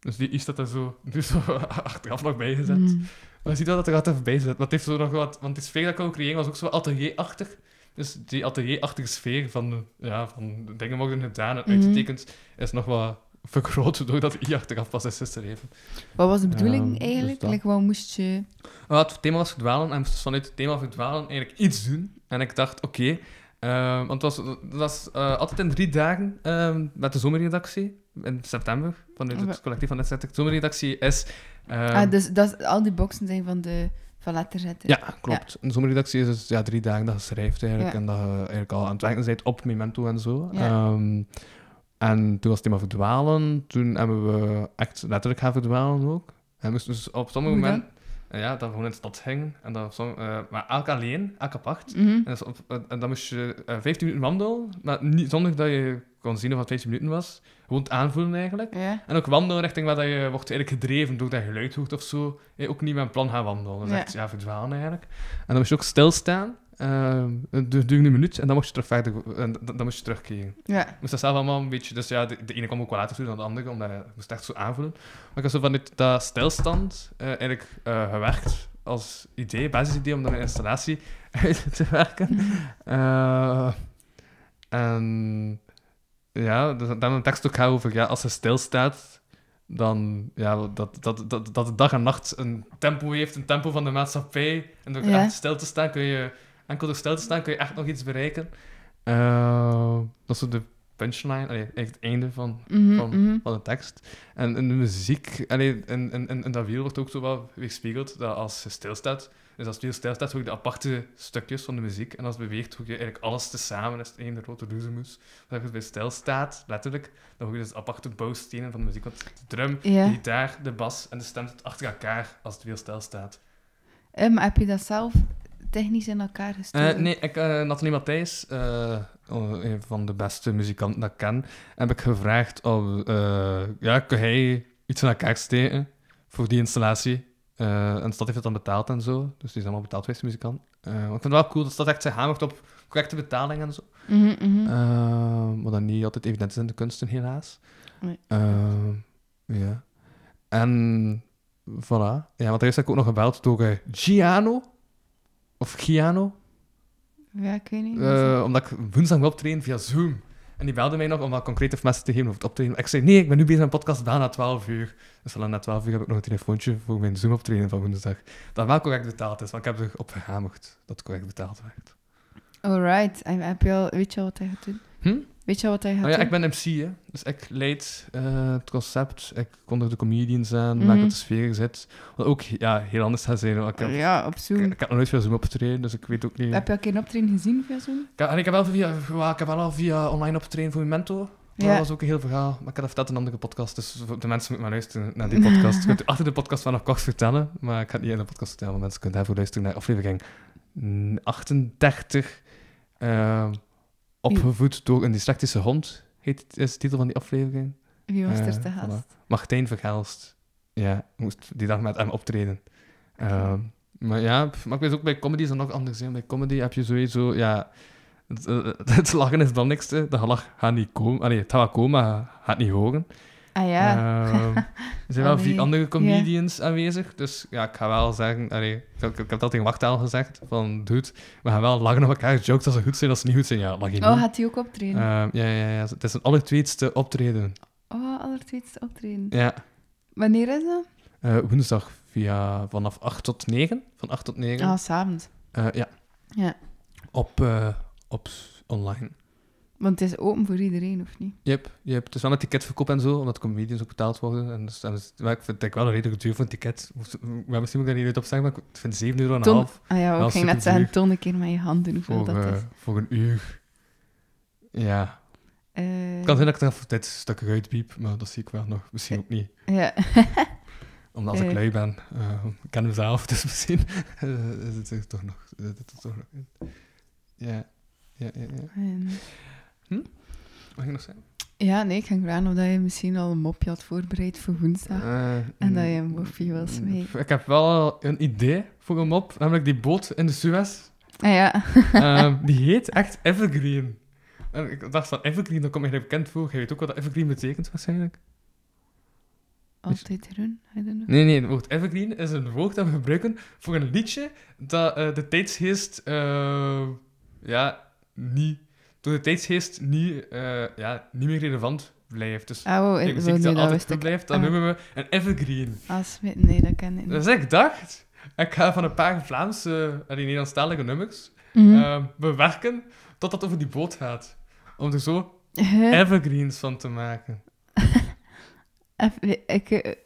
Dus die i staat er zo, nu zo achteraf nog bijgezet. mm. Maar je ziet wel dat er altijd even bij zit. Het heeft zo nog wat... Want die sfeer dat ik wou creëren was ook zo atelierachtig. Dus die atelierachtige sfeer van, ja, van dingen worden gedaan en Mhm. uitgetekend is nog wat vergroot doordat i achteraf pas is geschreven. Wat was de bedoeling Ehm, dus eigenlijk? Like, wat moest je... Maar het thema was verdwalen en moest dus vanuit het thema verdwalen eigenlijk iets doen. En ik dacht, oké, eh, want het was, dat was eh, altijd in drie dagen eh, met de zomerredactie in september. Vanuit het collectief van de zomerredactie is... eh, ah, dus dat, al die boxen zijn van de van letterzetten. Ja, klopt. Een zomerredactie is dus ja, drie dagen dat je schrijft eigenlijk. Ja. En dat je eigenlijk al aan het werken bent op Memento en zo. Ja. Ehm, en toen was het thema verdwalen. Toen hebben we echt letterlijk gaan verdwalen ook. En moesten dus op sommige momenten... eh, Ja, dat we gewoon in de stad gingen. En dat, eh, maar elk alleen, elk apart. Mhm. En, op- dan moest je eh 15 minuten wandelen, maar niet, zonder dat je kon zien of het 15 minuten was. Gewoon het aanvoelen eigenlijk. Ja. En ook wandelen richting waar dat je wordt eigenlijk gedreven door dat je geluid hoort of zo. Eh, ook niet met een plan gaan wandelen. Dat is Ja. echt ja, verdwalen eigenlijk. En dan moest je ook stilstaan. eh het duurde een minuut en dan moest je terug verder, en dan, dan moest je terugkeren. Ja. Ik moest dat zelf allemaal een beetje, dus ja, de, de ene kwam ook wel later toe dan de andere, omdat je moest echt zo aanvoelen. Maar ik had zo vanuit dat stilstand eh, eigenlijk eh, gewerkt als idee, basisidee om dan een installatie uit te werken. Eh, en ja, dan een tekst ook gaat over, ja, als je stilstaat, dan ja, dat, dat, dat, dat de dag en nacht een tempo heeft, een tempo van de maatschappij. En door Ja. echt stil te staan kun je, enkel door stil te staan kun je echt nog iets bereiken. Eh, dat is de punchline, allee, het einde van, Mhm, van, van de tekst. En in de muziek, allee, in, in, in, in dat wiel wordt ook zo wel weerspiegeld dat als je stilstaat, dus als het wiel stilstaat, hoor je de aparte stukjes van de muziek. En als het beweegt, hoor je eigenlijk alles tezamen. is het één grote roezemoes. Als je bij stilstaat, letterlijk, dan hoor je dus de aparte bouwstenen van de muziek. Want de drum, Ja. de gitaar, de bas en de stem zitten achter elkaar als het wiel stilstaat. Ehm, heb je dat zelf technisch in elkaar gestoken? Eh, nee, ik, eh Nathalie Matthijs, eh, oh, een van de beste muzikanten dat ik ken, heb ik gevraagd eh, ja, kan hij iets in elkaar steken voor die installatie? Eh, en de stad heeft het dan betaald en zo, dus die is allemaal betaald geweest, de muzikant. Eh, ik vind het wel cool dat de stad echt zijn hamert op correcte betaling en zo. Mhm, mhm. Eh, wat dan niet altijd evident is in de kunsten, helaas. Nee. Ja. En voilà. Ja, want daar is ook nog gebeld door Giano. Of Giano. Ja, ik weet niet. Omdat ik woensdag wil optreden via Zoom. En die belde mij nog om wat concrete informatie te geven over het optreden. Ik zei, nee, ik ben nu bezig met een podcast, na 12 uur. Dus al na 12 uur heb ik nog een telefoontje voor mijn Zoom-optreden van woensdag. Dat wel correct betaald is, want ik heb erop gehamerd dat het correct betaald werd. Alright. Heb je al, weet je al wat hij gaat doen? Hm? Weet je wat hij gaat Oh ja, doen? ik ben MC, hè. Dus ik leid eh, het concept, ik kondig de comedians aan, Mhm. maak dat de sfeer zit. Wat ook ja, heel anders gaat zijn. Ik heb, Ja, op Zoom. ik, ik heb nog nooit via Zoom opgetreden, dus ik weet ook niet... Heb je al een optreden gezien via Zoom? Ik heb, en ik heb wel via, ik heb wel al via online opgetreden voor mijn Ja. Dat was ook een heel verhaal. Maar ik dat verteld in een andere podcast, dus de mensen moeten maar luisteren naar die podcast. Je kunt achter de podcast wel nog kort vertellen, maar ik ga het niet in de podcast vertellen, want mensen kunnen daarvoor luisteren naar aflevering mm, 38. eh, opgevoed door een dyslectische hond, heet, is de titel van die aflevering. Wie was Eh, er te voilà. gast? Martijn Vergelst. Ja, moest die dag met hem optreden. Ehm, maar ja, maar ik weet ook bij comedy is dat nog anders. Hè. Bij comedy heb je sowieso, ja... Het, eh, het lachen is dan niks. hè. De gelach gaat niet komen. Allee, het gaat komen, maar gaat niet horen. Ah ja. Ehm, er zijn wel vier andere comedians aanwezig. Dus ja, ik ga wel zeggen... Allee, ik, ik, ik heb dat tegen Wachtaal gezegd. Van, dude, we gaan wel lachen op elkaar. Jokes als ze goed zijn, als ze niet goed zijn. Ja, lach je niet. Oh, gaat hij ook optreden? Ehm, ja, ja, ja. Het is een allertweetste optreden. oh, allertweetste optreden. Ja. Wanneer is dat? Eh, woensdag via vanaf 8 tot 9. Van 8 tot 9. Ah, s'avonds. Eh, ja, Ja. op, eh, op online. Want het is open voor iedereen, of niet? Yep, yep. Het is wel met ticketverkoop en zo, omdat comedians ook betaald worden. En dus, en dus- maar ik vind het wel een redelijk duur voor een ticket. Maar misschien moet ik daar niet uit op zeggen, maar ik vind 7 euro en een Ton- half Ah ja, ik ging net zeggen, toon een keer met je handen hoeveel voor, dat eh, is. voor een uur. Ja, Eh, het kan zijn dat ik er even dit stuk eruit piep, maar dat zie ik wel nog. Misschien ook niet. Ja. Omdat als ik Eh. lui ben, eh, ik ken mezelf, dus misschien eh, is het er toch nog... Ja, ja, ja. En- Mag ik nog zeggen? ja, nee, ik ga vragen of dat je misschien al een mopje had voorbereid voor woensdag. Eh, En dat je een mm, mopje wil smijten. Ik heb wel een idee voor een mop, namelijk die boot in de Suez. Ah ja. Ehm, die heet echt Evergreen. En ik dacht van Evergreen, dat komt mij bekend voor. Je weet ook wat dat Evergreen betekent waarschijnlijk? Altijd groen, I don't know. Nee, nee, het woord Evergreen is een woord dat we gebruiken voor een liedje dat eh, de tijdsgeest, eh, ja, niet, door de tijdsgeest niet, eh, ja, niet meer relevant blijft. Dus Ah, de ik muziek die dat altijd ik. blijft, dat Ah. noemen we een Evergreen. Ah, Smit, nee, dat ik niet. Dus ik dacht, ik ga van een paar Vlaamse en die Nederlandstalige nummers eh, bewerken tot dat over die boot gaat. Om er zo Huh? evergreens van te maken. Ik, eh, eh,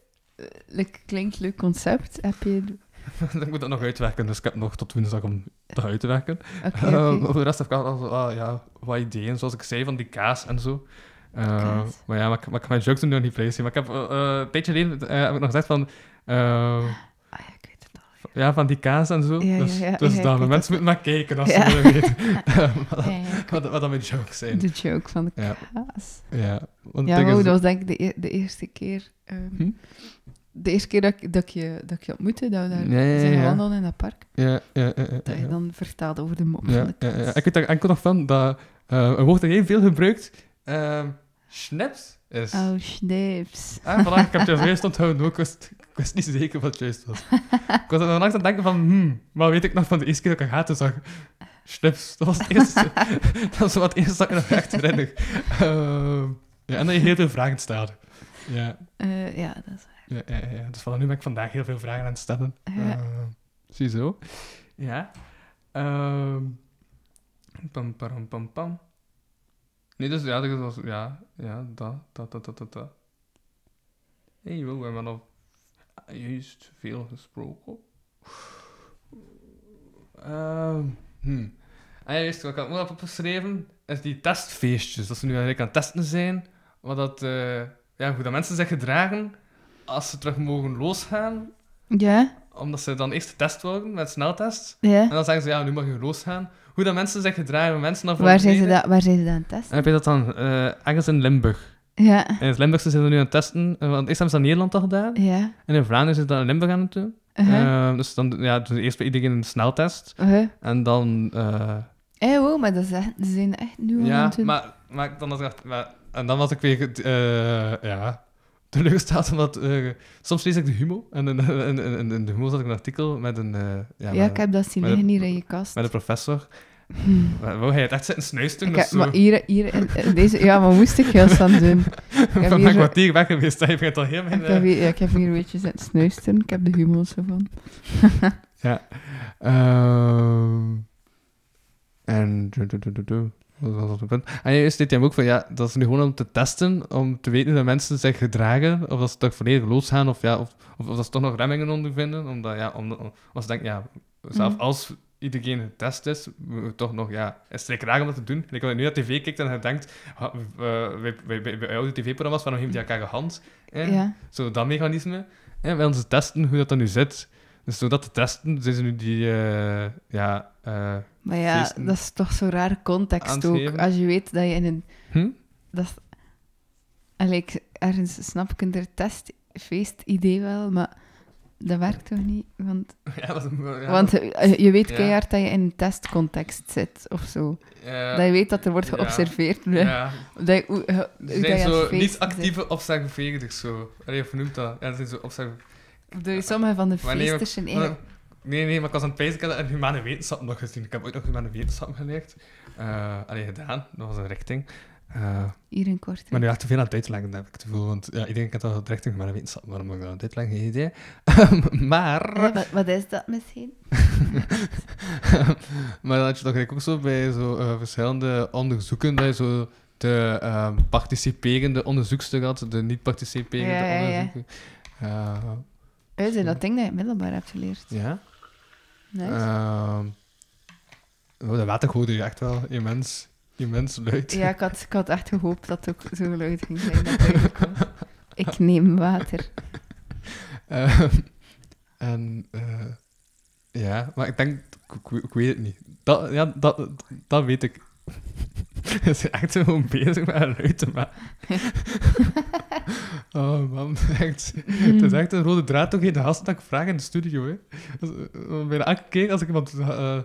like, klinkt leuk concept. Heb je... ik moet dat nog uitwerken, dus ik heb nog tot woensdag om dat uit te werken. Oké, Eh, de rest heb ik al ah, ja, wat ideeën, zoals ik zei, van die kaas en zo. Eh, maar ja, maar, ik- maar ik ga mijn jokes nu nog niet placen. Maar ik heb eh, een tijdje geleden heb ik nog gezegd van... eh, Ah ja, ik weet het al. ja, van die kaas en zo. Ja, dus dus dan, mensen moeten maar kijken als ze willen weten wat, wat, dat mijn jokes zijn. de joke van de kaas. Ja, want Ja, wow, is- dat was denk ik de, e- de eerste keer... ehm, Hm? De eerste keer dat ik, dat ik, je, dat ik je ontmoette, dat we daar Ja, ja, zijn gewandeld in dat park, Ja, ja, dat je dan vertelde over de mop Ja, van de. Ik weet daar enkel nog van dat eh, een woord dat heel veel gebruikt, ehm schnips, is. Oh, snips. Ah, voilà, ik heb het juist onthouden ook. Ik wist, ik wist niet zeker wat het juist was. ik was er dan langs aan het denken van, hmm, maar weet ik nog van de eerste keer dat ik een gaten zag? Schnips, dat was het eerste. dat was wat eerste dat ik nog echt herinner. Ehm, ja, en dat je heel veel vragen stelde. Ja, Eh, ja, dat is waar. Ja, ja, ja. Dus vanaf nu ben ik vandaag heel veel vragen aan het stellen. Ja. Eh, ziezo. Ja. Ehm pam, pam, pam, pam. Nee, dus ja, dat was... Ja, ja, dat, dat, dat, dat, dat, hey, we hebben al juist veel gesproken. Ehm hm. Ah, ja, juist, wat ik had opgeschreven, is die testfeestjes. Dat ze nu eigenlijk aan het testen zijn, wat dat, eh, ja, hoe dat mensen zich gedragen als ze terug mogen losgaan, Ja, omdat ze dan eerst getest worden met sneltest. ja. En dan zeggen ze, ja, nu mag je losgaan. Hoe dat mensen zich gedragen, mensen dan Waar zijn, ze dat, waar zijn ze dat aan het testen? En heb je dat dan eh, ergens in Limburg? Ja, In het Limburgse zijn ze nu aan het testen, eh, want eerst hebben ze dat in Nederland al gedaan. ja. En in Vlaanderen zijn ze dat in Limburg aan het doen. Uh-huh. Eh, dus dan ja, doen ze eerst bij iedereen een sneltest. Uh-huh. En dan... eh, Eh, wow, maar dat is echt, ze zijn echt nu ja, maar, maar dan was ik. Maar, en dan was ik weer... eh ja, teleurgesteld, omdat... eh, soms lees ik de Humo. En in, in, in, in de Humo zat ik een artikel met een... eh, ja, ja, met, ik heb dat zien liggen hier in je kast. met een professor. Wou hij het echt zitten snuisteren Ik heb, maar hier, hier in, deze... Ja, wat moest ik heel snel doen? heb Van hier weg geweest. Begint al heel mijn... Ik heb, eh, hier, ja, ik heb hier een beetje zitten snuisteren. Ik heb de humor zo van. Ja. Ehm en... Wat was dat het punt? En juist deed hem ook van, ja, dat is nu gewoon om te testen, om te weten hoe dat mensen zich gedragen, of dat ze toch volledig losgaan, of, ja, of, of, of dat ze toch nog remmingen ondervinden, omdat, ja, om, om, als ze denken, ja, zelf Mhm. als iedereen getest is, we toch nog, ja, is het raar om dat te doen. Ik als je nu naar tv kijkt en je denkt, eh, bij, bij, bij oude tv-programma's, waarom heeft die elkaar gehand? Eh? Ja. Zo dat mechanisme. En wij ons testen hoe dat dan nu zit. Dus door dat te testen, zijn ze nu die, eh, ja, eh, Maar ja, Feesten dat is toch zo'n rare aan context ook. Als je weet dat je in een... hm? Dat is, Allee, ergens snap ik een testfeest-idee wel, maar dat werkt toch niet? Want, Ja, dat is een- ja, want eh, je weet Ja. keihard dat je in een testcontext zit, of zo. ja, dat je weet dat er wordt geobserveerd. ja. Dat je, hoe, dat zo niet actieve observeerders, zo. Allee, of noemt dat? Ja, dat zijn zo observeerders. Bedoel je, sommige van de feesters zijn eigenlijk... Nee, nee, maar ik was aan het pijzen, ik had een humane wetenschap nog gezien. Ik heb ooit nog humane wetenschap geleerd. Eh allee, gedaan. Dat was een richting. Eh, Hier maar nu echt te veel aan het uitleggen, heb ik te veel. Want ja, iedereen kent al de richting humane wetenschap. Waarom moet ik dat aan het uitleggen? Geen idee. maar... Wat, wat is dat misschien? maar dan had je toch ook zo bij zo, eh, verschillende onderzoeken dat je zo de ehm, participerende onderzoekster had, de niet-participerende Ja, ja, ja. onderzoeker. Zijn dat ding dat je middelbaar hebt geleerd. ja. Nice. Oh, dat water hoorde je echt wel immens, immens luid. Ja, ik had, ik had echt gehoopt dat het ook zo luid ging zijn. Dat. Ik neem water. Ehm, en eh, ja, maar ik denk, ik, ik- ik weet het niet. Dat, ja, dat, dat weet ik. Ze zijn echt gewoon bezig met een luid te maken. oh man, echt. Het is echt een rode draad toch in de gasten dat ik vraag in de studio. Hè. Dus, eh, bijna elke keer als ik iemand. eh,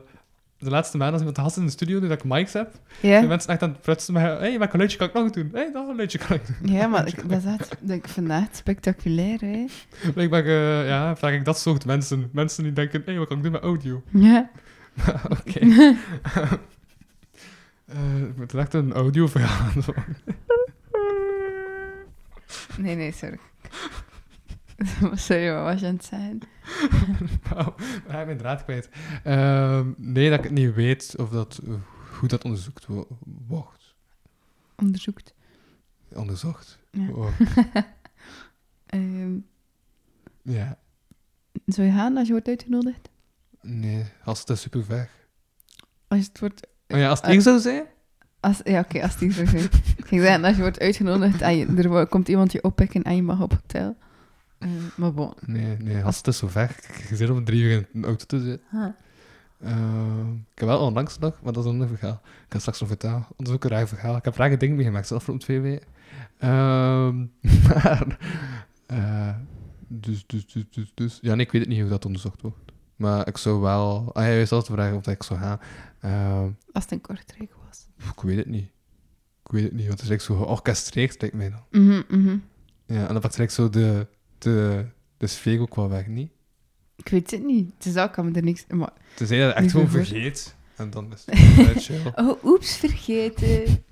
de laatste maanden als iemand te gast in de studio, nu dat ik mics heb, zijn Ja, mensen echt aan het prutsen met... Hé, hey, welk geluidje kan ik nog doen? Hé, hey, dat geluidje kan ik doen. ja maar ik, dat is echt, dat ik echt spectaculair. Hè. Blijkbaar eh, ja, vraag ik dat soort mensen. Mensen die denken, hé, hey, wat kan ik doen met audio? Ja. Oké. Ik moet er echt een audioverhaal. Nee, nee, sorry. Sorry, wat was je aan het zeggen? Wauw, we zijn mijn draad kwijt. Ehm, nee, dat ik het niet weet of dat, hoe dat onderzoekt wo- wordt. Onderzoekt. Onderzocht. Ja. Oh, Ehm, ja. zou je gaan als je wordt uitgenodigd? Nee, als het is super ver. Als het wordt... Oh ja, als het Eh, hier zou zijn? Als, ja, oké, als die zo zijn. Ik ging zeggen, als je wordt uitgenodigd en je, er komt iemand je oppikken en je mag op hotel. Eh, maar bon. Nee, nee, als het is zo ver. Je zit om drie uur in een auto te zitten. Ah. Ehm, ik heb wel onlangs nog, maar dat is een ander verhaal. Ik ga straks nog vertellen. Dat is ook een raar verhaal. Ik heb rare dingen meegemaakt de afgelopen twee weken. Ehm, maar, eh, dus, dus, dus, dus, dus. Ja, nee, ik weet het niet hoe dat onderzocht wordt. Maar ik zou wel... Ah stelt de vraag of dat ik zou gaan. Ehm, Als het in Kortrijk was. ik weet het niet. Ik weet het niet, want het is echt zo georchestreerd, lijkt mij dan. Mhm, mhm. Ja, en dan pakt zo de, de, de sfeer ook wel weg, niet? Ik weet het niet. Het is ook, kan me er niks... Maar... Tenzij je dat echt gewoon vergeet. En dan is het. Oh, oeps, vergeten.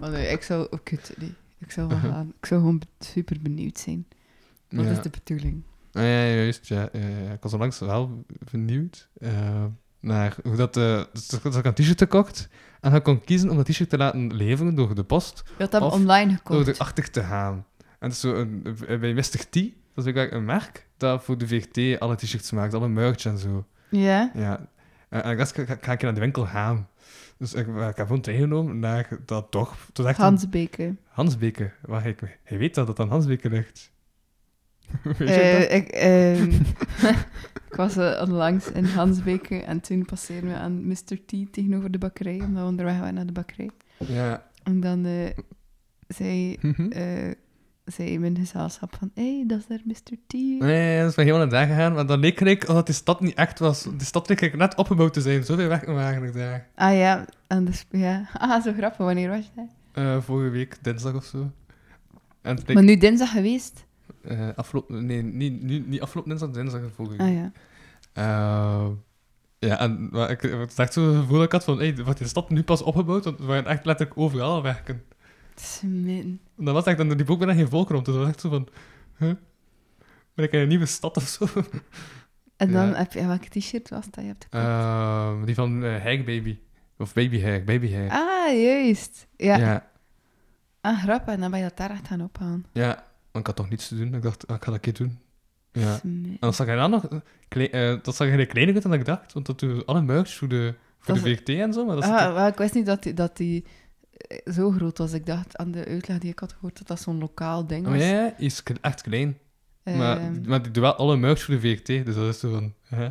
Maar nee, ik zou... Ik weet het niet. Ik zou wel gaan. Ik zou gewoon super benieuwd zijn. Wat Ja. is de bedoeling? Ah, ja, juist. Ja. Ik was onlangs wel benieuwd eh, naar hoe dat... eh dus ik een t-shirt gekocht en ik kon kiezen om dat t-shirt te laten leveren door de post Je had hem online door gekocht. erachter te gaan. En is zo een, bij Mr. T, dat is eigenlijk een merk dat voor de VRT alle t-shirts maakt, alle merch en zo. Ja? Ja. En, en ik dacht, ga, ik naar de winkel gaan. Dus ik, ik heb gewoon tegengenomen naar dat toch. Echt een- Hansbeke. Hansbeke. Waar ik, hij weet dat het aan Hansbeke ligt. dat? Eh, ik, ehm, ik was eh, onlangs in Hansbeke en toen passeerden we aan Mr. T tegenover de bakkerij, omdat we onderweg waren naar de bakkerij. Ja. En dan eh, zei, Mhm. zei mijn gezelschap van, hé, hey, dat is daar Mr. T. Nee, dat is van helemaal naar gegaan, maar dan leek ik alsof die stad niet echt was. Die stad leek ik net opgebouwd te zijn, zoveel weg waren ik daar. Ah ja, en dus, ja. Ah, zo grappig, wanneer was je daar? Vorige week, dinsdag of zo. En Maar nu dinsdag geweest? Eh, afgelopen, nee, niet, niet, niet afgelopen dinsdag, dinsdag vorige week. Ah ja. Eh, ja, en maar ik, het was echt zo'n gevoel dat ik had van, hey, wordt die stad nu pas opgebouwd? Want we waren echt letterlijk overal werken. Smitten. En dan was echt, dan liep ook bijna geen volk rond, dus dat was echt zo van, huh? Ben ik in een nieuwe stad of zo? En dan Ja. heb je, welke t-shirt was dat je hebt gekocht? Eh, die van Hag Baby. Of Baby Hag, Baby Hag. ah, juist. Ja. ja. Ah, grappig. En dan ben je dat daar echt gaan ophalen. Ja, ik had toch niets te doen. Ik dacht, ah, ik ga dat een keer doen. Ja. En dan zag hij dan nog... eh, eh, dat zag er kleiner uit dan ik dacht. Want dat doe alle merch voor de, voor Dat de VRT en zo. Maar dat Ah, wel, ik wist niet dat die, dat die eh, zo groot was. Ik dacht aan de uitleg die ik had gehoord dat dat zo'n lokaal ding was. Oh, ja, ja, die is echt klein. maar, Ehm, maar die doet wel alle merch voor de VRT. Dus dat is zo van... hè.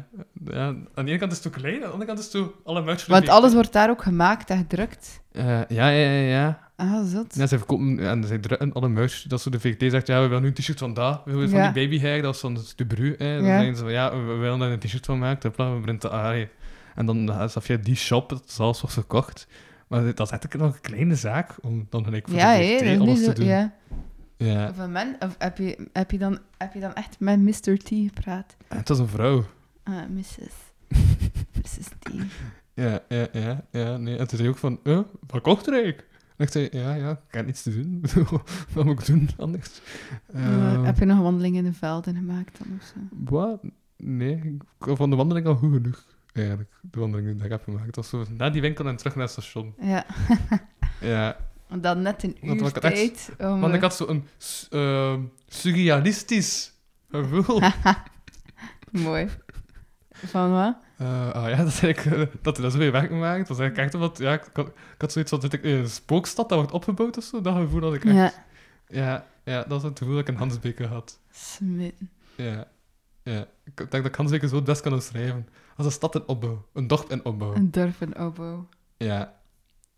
Ja, aan de ene kant is het zo klein, aan de andere kant is het alle merch voor de want VRT. alles wordt daar ook gemaakt en gedrukt. Ja, ja, ja, ja. Ah, zot. Ja, ze verkopen en ze drukken alle merch. Dat zo de VRT zegt, ja, we willen nu een t-shirt van dat. We willen van Ja. die baby hair, dat is van de Bru. Hè. Dan Ja. zeggen ze van, ja, we willen daar een t-shirt van maken. Hopla, we brengen het ah, En dan dat via die shop, dat is alles wordt verkocht. Maar dat is echt nog een kleine zaak om dan gelijk voor Ja, de dat is alles te doen. Ja. Ja. Of, een man, of heb, je, heb, je dan, heb je dan echt met Mr. T gepraat? En het was een vrouw. Ah, Mrs. Mrs. T. Ja, ja, ja, ja. Nee. En toen zei ook van, eh, wat kocht er eigenlijk? En ik zei, ja, ja, ik heb niets te doen. wat moet ik doen anders? Ehm, heb je nog een wandeling in de velden gemaakt dan of zo? Wat? Nee, ik vond de wandeling al goed genoeg. Eigenlijk, de wandeling die ik heb gemaakt. Dat was zo naar die winkel en terug naar het station. Ja. Ja, Want dan net een Want uur echt- tijd om... want ik eh, had zo'n uh, surrealistisch gevoel. Mooi. Van wat? Eh, ah ja, dat, is eigenlijk, eh, dat hij dat zo weer werk maakt. Dat was eigenlijk echt omdat, ja, ik, had, ik had zoiets van, zit ik in een spookstad dat wordt opgebouwd of zo? Dat gevoel had ik echt. Ja. Ja, ja, dat was het gevoel dat ik in Hansbeke had. Smitten. Ja, ja. Ik denk dat ik Hansbeke zo best kan omschrijven. Als een stad in opbouw. Een dorp in opbouw. Een dorp in opbouw. Ja,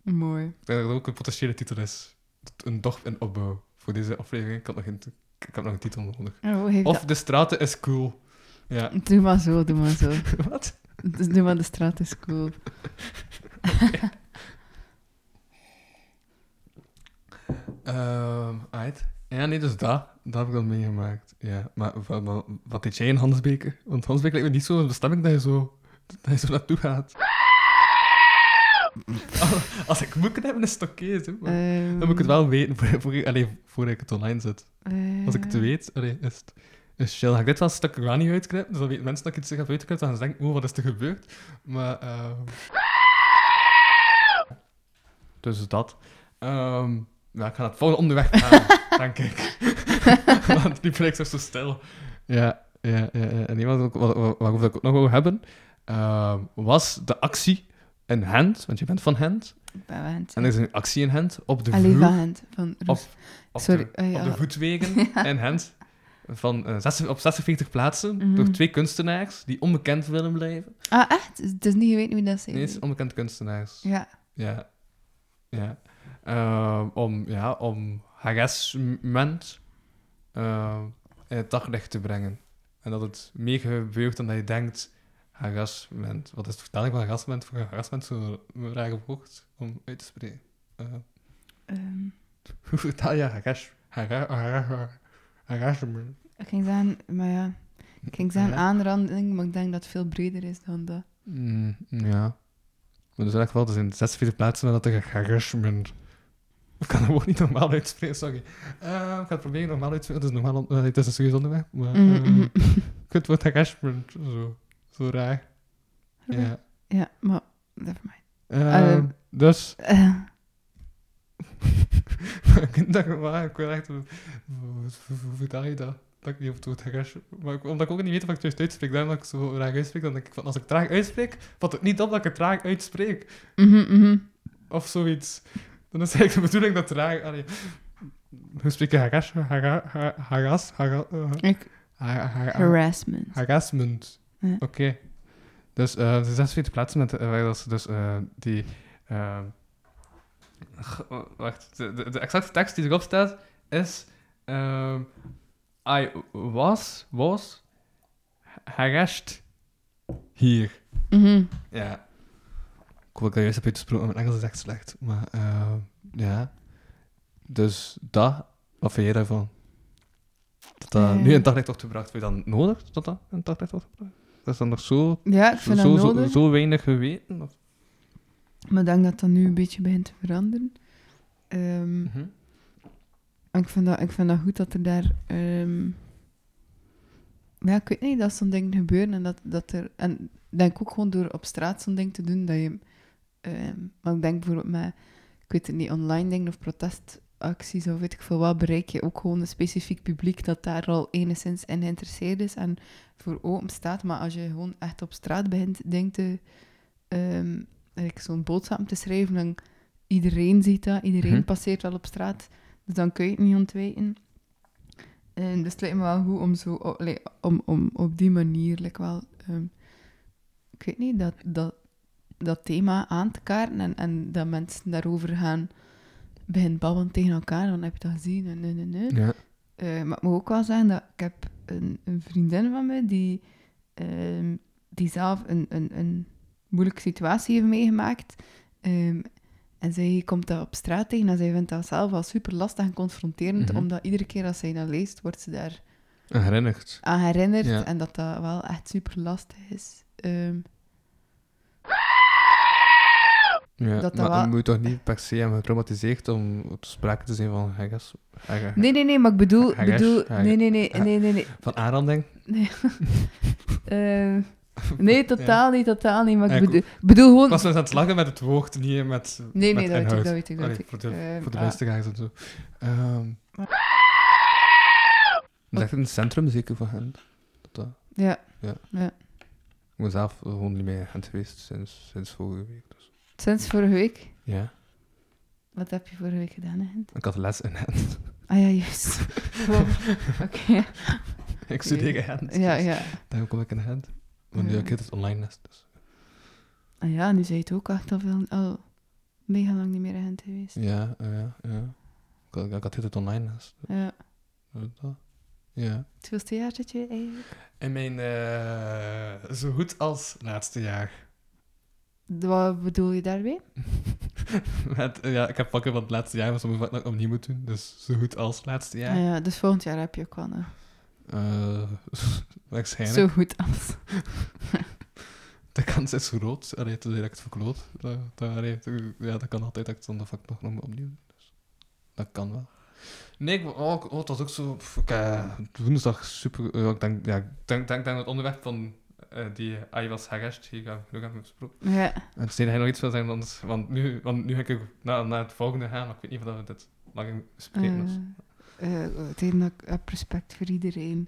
Mooi. Ik denk dat dat ook een potentiële titel is. Een dorp in opbouw. Voor deze aflevering. Ik, had nog een, ik heb nog een titel nodig. Oh, Of de straten is cool. Ja. dat... Doe maar zo, doe maar zo. Wat? Dus doe maar de straat is cool. Ehm uit. Ja, nee, dus dat. Dat heb ik dan meegemaakt. Ja, maar wa- wa- wat deed jij in Hansbeke? Want Hansbeke lijkt me niet zo'n bestemming dat je zo, dat je zo naartoe gaat. Als- Als ik moet hebben, is het oké. Ehm, dan moet ik het wel weten voor, voor, ik- allee, voordat ik het online zet. Als ik het eh, weet, allee, is het is chill. Ga ik dit wel een stuk er wel niet uitknippen, dus dan weten mensen dat ik iets heb uitgeknipt, dan gaan ze denken, oeh, wat is er gebeurd? Maar, ehm Dus dat. Ehm ja, ik ga het volgende onderweg gaan, denk ik. Want die plek is zo stil. Ja, ja, ja. ja. En iemand ook, wat, wat, waarover ik ook nog wil hebben, ehm, was de actie in Hand, want je bent van Hand, wend. en er is een actie in Hand op de Allee, vloer van hand. Van op, op, Sorry, de, eh, op ja. de voetwegen in Gent. Van, eh, op 46 plaatsen Mhm. door twee kunstenaars die onbekend willen blijven. Ah, echt? Het is niet geweten wie dat zijn. Nee, het is onbekende kunstenaars. Ja. Ja. ja. Ehm, om, ja, om harassment eh, in het daglicht te brengen. En dat het meer gebeurt dan dat je denkt, harassment. Wat is de vertaling van harassment? Voor harassment zo'n rare woord om uit te spreken. Eh, Ehm, hoe vertaal je harass- hara- harassment? ik ging zeggen, maar ja. Ik ging zeggen Ja. aanranding, maar ik denk dat het veel breder is dan dat. Mm, ja. Maar dus echt wel, er zijn 46 plaatsen waar dat er harassment Ik kan het woord niet normaal uitspreken, sorry. Eh, ik ga het proberen normaal uitspreken. Het is, normaal, eh, het is een serieus onderwerp, maar... Mhm. ik vind het woord harassment zo, zo raar. Ja. Ja, maar... Never mind. Ehm, Eh. dus... Maar ik wil echt... Hoe, vertel je dat? Dat ik niet op het woord harassment... Maar omdat ik ook niet weet of ik het juist uitspreek, daarom dat ik zo raar uitspreek, dan denk ik van, als ik traag uitspreek, valt het niet op dat ik het traag uitspreek. mhm, mhm. Of zoiets. Dan is eigenlijk de bedoeling dat traag... Allee, hoe spreek je harass? Hara- ha- Harass? Hara- eh, Harassment. Harassment. Oké. Dus eh er zijn 46 plaatsen met, eh, waar dat ze dus die... wacht, de, de, de exacte tekst die erop staat is... ehm, I was, was harassed hier. Mhm. Ja. Ik wil dat juist heb uitgesproken, mijn Engels is echt slecht. Maar eh, ja. Dus dat, wat vind jij daarvan? Dat dat nu in daglicht wordt gebracht, vind je dan nodig dat dat in daglicht wordt gebracht? Dat is dan nog zo, Ja, ik zo, vind zo, dat zo, nodig. zo weinig geweten? Of? Maar ik denk dat dat nu een beetje begint te veranderen. En ik, vind dat, ik vind dat goed dat er daar... ehm, ja, ik weet niet, dat zo'n dingen gebeuren en dat, dat er... En ik denk ook gewoon door op straat zo'n ding te doen, dat je... ehm, maar ik denk bijvoorbeeld met, ik weet het niet, online dingen of protestacties of weet ik veel wat, bereik je ook gewoon een specifiek publiek dat daar al enigszins in geïnteresseerd is en voor open staat. Maar als je gewoon echt op straat begint, denk te... like zo'n boodschap te schrijven, dan iedereen ziet dat, iedereen Mhm. passeert wel op straat, dus dan kun je het niet ontwijken. En dus het lijkt me wel goed om, zo, om, om op die manier, like wel, ehm, ik weet niet, dat, dat, dat thema aan te kaarten en, en dat mensen daarover gaan beginnen babbelen tegen elkaar, dan heb je dat gezien en nee, nee, nee. Ja. Eh, maar ik moet ook wel zeggen dat ik heb een, een vriendin van me die, ehm, die zelf een, een, een moeilijke situatie heeft meegemaakt. Ehm, en zij komt dat op straat tegen en zij vindt dat zelf wel super lastig en confronterend, Mhm. omdat iedere keer als zij dat leest, wordt ze daar Herinnerd. aan herinnerd Ja. en dat dat wel echt super lastig is. Ehm, Ja, Dat dat maar wel- je moet toch niet per se hebben getraumatiseerd om op sprake te zijn van nee, nee, nee, maar ik bedoel... Bedoel nee, nee, nee, nee, nee, nee. van aanranding? Nee, Eh, nee totaal niet, totaal niet. Maar Ja, ik bedoel, bedoel gewoon... Ik was aan het lachen met het woord, niet met, Nee, met nee, dat weet ik, dat weet ik, dat Allee, weet ik. Voor de, Ehm, voor de ah. luisteraars en zo. Ehm dat is echt een centrum zeker voor hen. Dat, Ja, Ja. ja. ik ben zelf gewoon niet meer in Gent geweest sinds, sinds vorige week. Dus. Sinds vorige week. Ja, Wat heb je vorige week gedaan, hè? Gent? ik had les in Gent. Ah ja, juist. Oké. ik studeer in Gent. Ja, dus ja. Daarom kom ik in Gent. Want nu Ja. heb ik het online les. Dus. Ah ja, nu zei je het ook echt al, veel, al mega lang niet meer in Gent geweest. Ja, ja, ja. Ik had, ik had het online les. Ja. Dus dat. Ja. Het hoeveelste jaar zit je eigenlijk? In mijn eh, zo goed als laatste jaar. Wat bedoel je? Met, eh, ja, ik heb pakken van het laatste jaar, maar sommige vakken nog opnieuw moeten doen. Dus zo goed als laatste jaar. Ah ja, dus volgend jaar heb je ook wel nog. Eh, waarschijnlijk. Zo goed als. De kans is groot. Allee, te direct verkloot. Dat, dat, ja, dat kan altijd dat ik het zonder vak nog, opnieuw. Dus dat kan wel. Nee, ik, oh, ik- oh, het was ook zo... Ik, eh, woensdag super... eh, ik denk, ja, ik denk, denk, denk het onderwerp van eh, die AI was harassed, hier gaan we hebben besproken. Ja. En het hij nog iets wil zeggen, anders, want nu, want nu ga ik naar, naar het volgende gaan, maar ik weet niet of we dit lang bespreken. Dus. Eh, dat ik heb respect voor iedereen.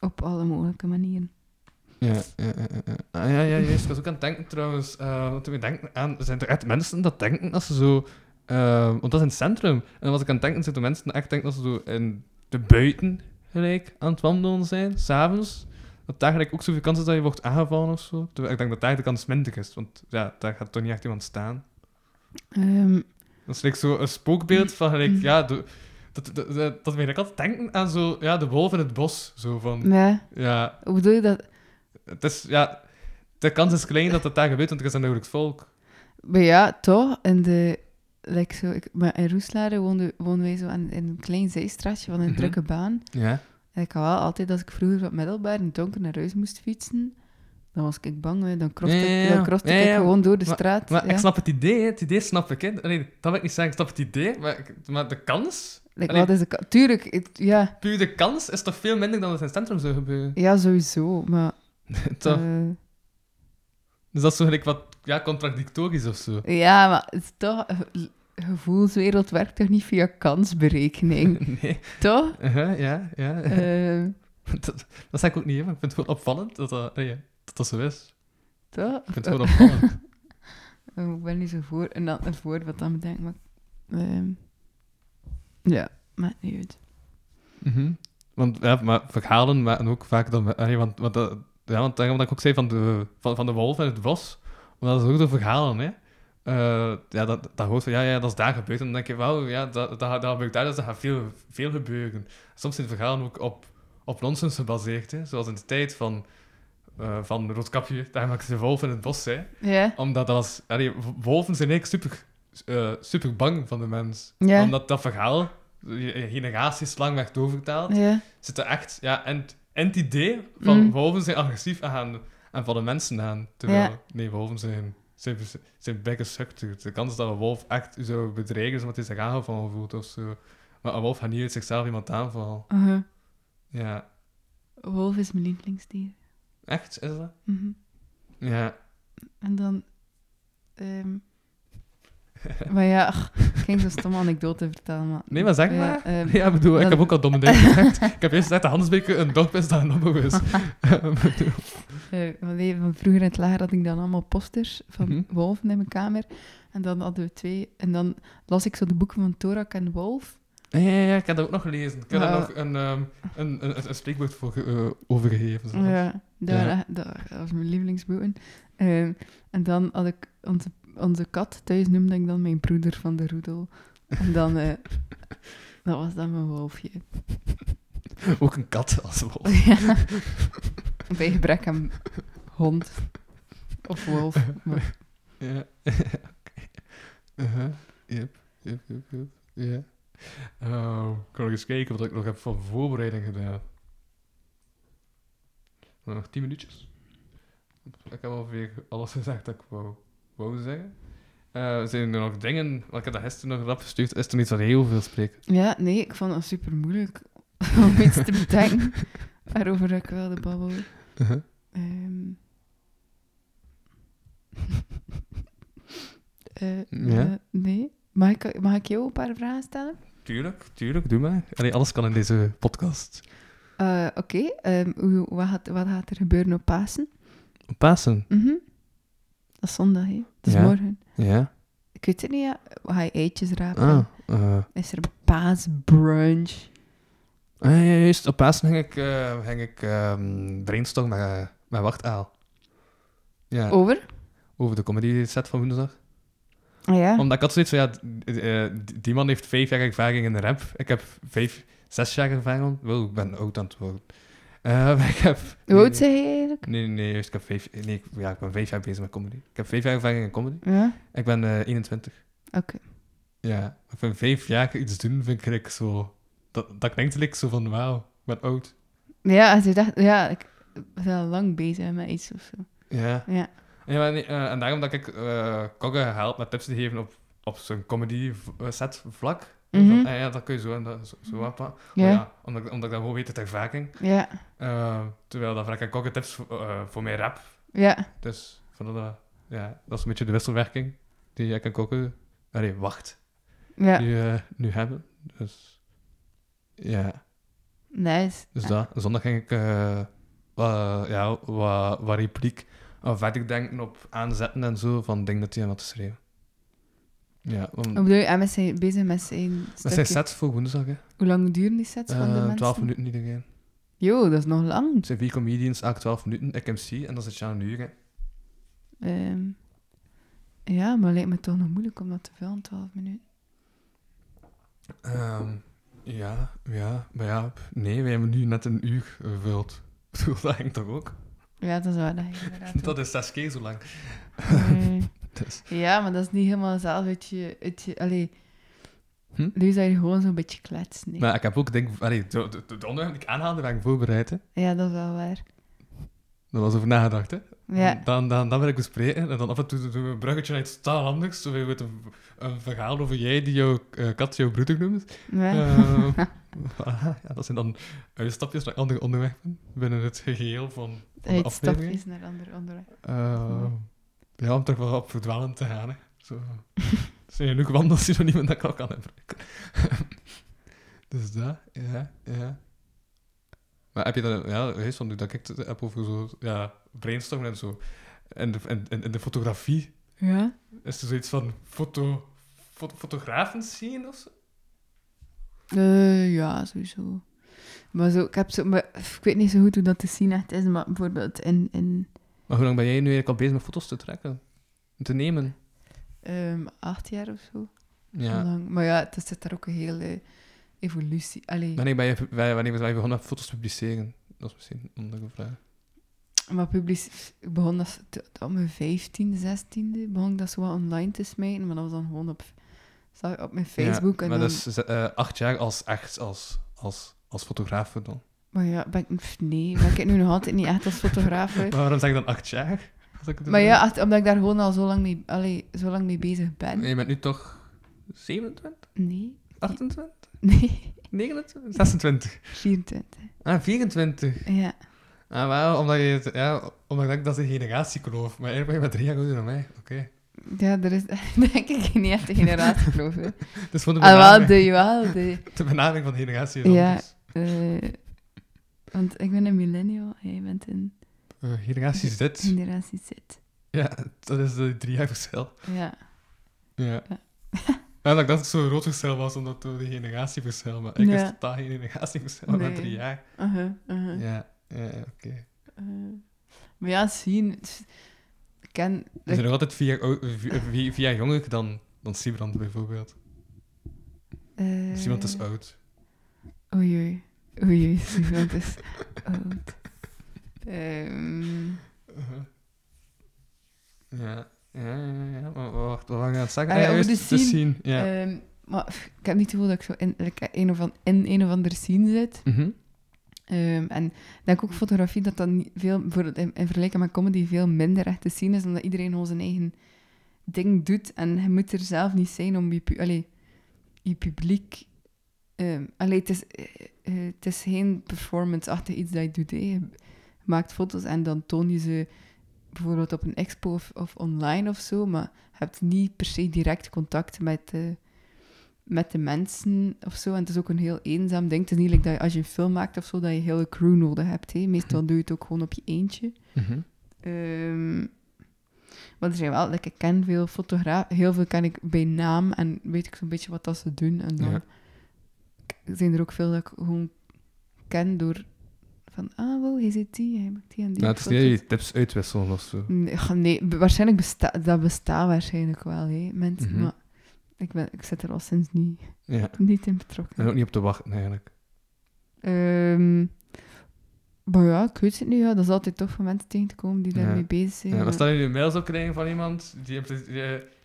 Op alle mogelijke manieren. Ja, ja, ja, ja, ja. Ah, ja, ja, juist. Ik was ook aan het denken trouwens. want toen we denken aan, zijn er echt mensen dat denken als ze zo. eh, want dat is in het centrum. En dan was ik aan het denken, zitten mensen echt denken dat ze zo in de buiten gelijk aan het wandelen zijn, s'avonds. Dat daar gelijk ook zoveel kans is dat je wordt aangevallen of zo. Terwijl ik denk dat daar de kans minder is, want ja, daar gaat toch niet echt iemand staan. Ehm, Dat is like zo een spookbeeld van gelijk, ja, de, dat, dat, dat, dat eigenlijk altijd denken aan zo, ja, de wolf in het bos. Zo van, ja, ja, hoe bedoel je dat? het is, ja, de kans is klein dat het daar gebeurt, want er is een nauwelijks volk. Maar ja, toch, in de... Like zo, ik, maar in Roeslaren woonden, woonden wij zo aan, in een klein zijstraatje van een Mhm. drukke baan. Ja. En ik had wel altijd, als ik vroeger op middelbaar in het donker naar huis moest fietsen, Dan was ik bang, hè. dan Ja, ja, ik, dan ik gewoon door de Maar- straat. Maar ik snap het idee, hè. het idee snap ik. Hè. Nee, dat wil ik niet zeggen, ik snap het idee, maar, ik- maar de kans, Like, Allee. wat is de ka- Tuurlijk, ik- ja, puur de kans, is toch veel minder dan het in het centrum zou gebeuren. ja, sowieso. Maar toch? eh, Dus dat is zo gelijk wat ja, contradictorisch of zo. ja, maar het is toch... ge- Gevoelswereld werkt toch niet via kansberekening, Nee. toch? Uh-huh, ja, ja. Eh, dat, dat zeg ik ook niet, hè, maar ik vind het gewoon opvallend dat dat, nee, dat, dat zo is. toch? Ik vind het gewoon opvallend. Oh, ik ben niet zo voor. En dan een voor wat dan bedenkt, maar... ehm, ja, maakt niet uit. Mhm. Want ja, maar verhalen maken ook vaak dan... allee, want, want, dat- ja, want daarom dat ik ook zei van de, van, van de wolf in het bos, omdat dat is ook de verhalen, hè. Eh, ja, dat, dat hoort van, ja, ja, dat is daar gebeurd. En dan denk je, wauw, ja, dat, dat, dat gebeurt daar, dus dat gaat veel, veel gebeuren. Soms zijn verhalen ook op, op nonsens gebaseerd, hè. Zoals in de tijd van, eh van Roodkapje, daar maakte de wolf in het bos, hè. Ja? Omdat dat was... allee, wolven zijn eigenlijk super, eh, super bang van de mens. Ja. Omdat dat verhaal generaties lang werd doorvertaald Ja. zit er echt, ja, en, en het idee van Mm. wolven zijn agressief aan en vallen mensen aan. Terwijl, Ja. nee, wolven zijn, zijn, zijn bijgesukt. De kans dat een wolf echt u zou bedreigen is omdat hij zich aangevallen voelt of zo. Maar een wolf gaat niet uit zichzelf iemand aanvallen. Uh-huh. Ja, Wolf is mijn lievelingsdier. echt, is dat? Mhm. Ja. En dan... ehm, maar ja, ach, ik ging zo'n stomme anekdote vertellen, maar... Nee, maar zeg Ja, maar. ehm, Ja, ik bedoel, ik heb ook al domme dingen gezegd. ik heb eerst gezegd dat Hansbeke een dorp is dat een is. Bedoel, Eh, van vroeger in het lager had ik dan allemaal posters van Mhm. wolven in mijn kamer. En dan hadden we twee. En dan las ik zo de boeken van Torak en Wolf. ja, ja, ja, ik heb dat ook nog gelezen. Ik heb daar nog een, ehm, een, een, een spreekwoord voor eh, overgegeven. zelfs. Ja, dat, Ja. dat, dat was mijn lievelingsboeken. Ehm, en dan had ik onze, onze kat thuis, noemde ik dan mijn broeder van de roedel. En dan, eh, dat was dan mijn wolfje. Ook een kat als wolf. Ja. Bij gebrek aan hond of wolf. Maar- Ja. Oké. Uh-huh. Yep, yep, yep, yep. Ja. Oh, ik kan nog eens kijken wat ik nog heb van voorbereiding gedaan. Nog tien minuutjes. Ik heb alweer alles gezegd dat ik wou, wou zeggen. Eh, zijn er nog dingen, want ik heb dat gisteren nog rap gestuurd, is er niet zo heel veel spreken? Ja, nee, ik vond het super moeilijk om iets te bedenken waarover ik wilde babbelen. Ehm. Eh, Ja? eh, nee. Mag ik, mag ik jou een paar vragen stellen? Tuurlijk, tuurlijk, doe maar. Allee, alles kan in deze podcast. Eh, Oké, ehm, hoe- wat, gaat, wat gaat er gebeuren op Pasen? Pasen? Mhm. Dat is zondag, hè? Dat is Ja. morgen. Ja. Ik weet het niet, ja. Ga je eitjes rapen? Ah, eh, Is er een paasbrunch? Ah, ja, juist. Op Pasen ging ik, ging ik ehm brainstorm met, eh, met Wachtaal. Ja, Over? over de comedy set van woensdag. Ah ja. Omdat ik had zoiets van, ja, die man heeft vijf jaar ervaring in de rap. Ik heb vijf, zes jaar ervaring. Wel, ik ben oud aan het worden. Maar ik heb... Hoe oud zeg je eigenlijk? Nee, nee, juist, ik heb vijf... Nee, ik, ja, ik ben vijf jaar bezig met comedy. Ik heb vijf jaar ervaring in comedy. Ja? Ik ben eh 21. Oké. Ja, ik vind vijf jaar iets doen, vind ik zo... Dat, dat klinkt like zo van, wauw, ik ben oud. Ja, als je dacht... Ja, ik ben lang bezig met iets of zo. Ja. Ja. Ja, maar nee, eh, en daarom dat ik eh Kogge help met tips te geven op, op zijn comedy set vlak. Van, ah ja, dat kun je zo en dat, zo, zo wat. maar Ja. ja, omdat, ik- omdat ik dat gewoon weet uit ervaring. Eh, terwijl dan vraag ik Kogge tips voor, eh, voor mijn rap. Ja. Dus van dat, ja, dat is een beetje de wisselwerking die ik en Kogge, allee, wacht, Ja. nu, eh, nu hebben. Dus ja, Nice. dus dat. Zondag ging ik eh, wat, ja, wat, wat repliek uh, verder denken op aanzetten en zo van dingen dat hij aan had geschreven. Ja, want, Hoe bedoel je? En met zijn, bezig met zijn dat zijn sets voor woensdag, hè. Hoe lang duren die sets van de Eh, mensen? 12 minuten iedereen. Jo, dat is nog lang. Het zijn vier comedians, elk 12 minuten. Ik MC en dat zit je aan een uur, hè. Ehm, ja, maar lijkt me toch nog moeilijk om dat te vullen, 12 minuten. Ehm, ja, ja, maar ja, nee, wij hebben nu net een uur gevuld. Ik bedoel, dat ging toch ook? Ja, dat is waar. Dat, Dat is zes keer zo lang. Dus, Ja, maar dat is niet helemaal zelf uit je... Uit je allee, Hm? nu zou je gewoon zo'n beetje kletsen. nee. maar ik heb ook, denk allee, de, de, de onderwerpen die ik aanhaalde, waren voorbereid, hè. Ja, dat is wel waar. Dat was over nagedacht, hè? Ja. Dan, dan, dan wil ik bespreken. En dan af en toe doen we een bruggetje naar iets totaal anders. Zo een, een verhaal over jij die jouw eh, kat jouw broeder noemt. Ja. Eh, ja, dat zijn dan uitstapjes naar andere onderwerpen binnen het geheel van, van de aflevering. Uitstapjes naar andere onderwerpen. Eh, ja, om toch wel op verdwalen te gaan. Hè. Zo. Er zijn genoeg wandelssynoniemen dat ik al kan gebruiken. dus dat, ja, ja. Maar heb je dan, ja, wees van nu dat ik het heb over zo, ja, brainstormen en zo. En de, en, en, en de fotografie, Ja? is er zoiets van foto, foto, fotografen zien of zo? Eh, ja, sowieso. Maar zo, ik heb zo... Maar, ik weet niet zo goed hoe dat te zien echt is, maar bijvoorbeeld in... in Maar hoe lang ben jij nu eigenlijk al bezig met foto's te trekken? Te nemen? ehm, acht jaar of zo. Ja. Lang. Maar ja, het zit daar ook een hele evolutie. Allee, Wanneer ben je, wanneer ben je begonnen met foto's te publiceren? Dat is misschien een andere vraag. maar publiek... Ik begon dat op mijn vijftiende, zestiende, begon ik dat zo wat online te smijten, maar dat was dan gewoon op, op mijn Facebook. Ja, en maar dan, dat is eh, acht jaar als echt als, als, als fotograaf dan. Maar ja, ben ik, nee, ben ik nu nog altijd niet echt als fotograaf. hè. Maar waarom zeg je dan acht jaar? Als ik het Maar ja, echt, omdat ik daar gewoon al zo lang mee, allee, zo lang mee bezig ben. Je bent nu toch 27, Nee, 28, nee, 29, 26? 24. Ah, 24. Ja. Ah, wel, omdat je het, ja, omdat ik denk dat is een generatiekloof. Maar eigenlijk ben je maar drie jaar ouder dan mij. Oké. Ja, er is denk ik niet echt een generatie, geloof ik. Dus voor de Ah, wel, de, wel, de... de benaming van generatie is Ja. anders. eh, want ik ben een millennial, jij bent een Eh, generatie Z. generatie Z. Ja, dat is de drie jaar verschil. Ja. Ja. Ja. Ja, dat ik dat het zo'n groot verschil was, omdat het de generatieverschil. Maar ik Ja. is totaal geen generatieverschil, maar Nee. drie jaar. Uh-huh, uh-huh. Ja, ja, ja, oké. Eh, maar ja, zien... ken... We zijn nog altijd vier, jaar ou- vier, vier- vier jaar jonger dan, dan Sibrand, bijvoorbeeld. eh, Sibrand is oud. Oei, oei. Oei. Iemand is oud. Ehm, Uh-huh. Ja, ja, ja, ja. Maar wacht, wat waren we zeggen? Ah ja, over juist, de de scene. scene, ja. ehm, maar ik heb niet het gevoel dat ik zo in, like, een, of an, in een of andere scene zit. Mhm. Ehm, en ik denk ook fotografie dat dat niet veel, bijvoorbeeld in, in vergelijking met comedy, veel minder echt te zien is, omdat iedereen gewoon zijn eigen ding doet. En je moet er zelf niet zijn om je, pu- allee, je publiek... allee, het, is, eh, het is geen performance-achtig iets dat je doet. hè. Je maakt foto's en dan toon je ze bijvoorbeeld op een expo of, of online of zo, maar je hebt niet per se direct contact met de, met de mensen of zo. En het is ook een heel eenzaam ding. Het is niet like dat je, als je een film maakt of zo, dat je een hele crew nodig hebt. Hè. Meestal doe je het ook gewoon op je eentje. Mhm. Ehm, maar er zijn wel, like, ik ken veel fotografen, heel veel ken ik bij naam en weet ik zo'n beetje wat dat ze doen. En dan Ja. Zijn er ook veel dat ik gewoon ken door van, ah, wow, hij zit die, hij maakt die en die Nou, het is niet dat je tips uitwisselen of zo. Nee, nee, waarschijnlijk bestaat dat bestaat waarschijnlijk wel, hè, mensen. Mhm. Maar ik, ben, ik zit er al sinds niet, Ja. niet in betrokken. En ook niet op te wachten, eigenlijk. Ehm, maar ja, ik weet het niet. Ja. Dat is altijd tof om mensen tegen te komen die Ja. daarmee bezig zijn. Ja, maar stel je nu mails op krijgen van iemand die in, pla- die,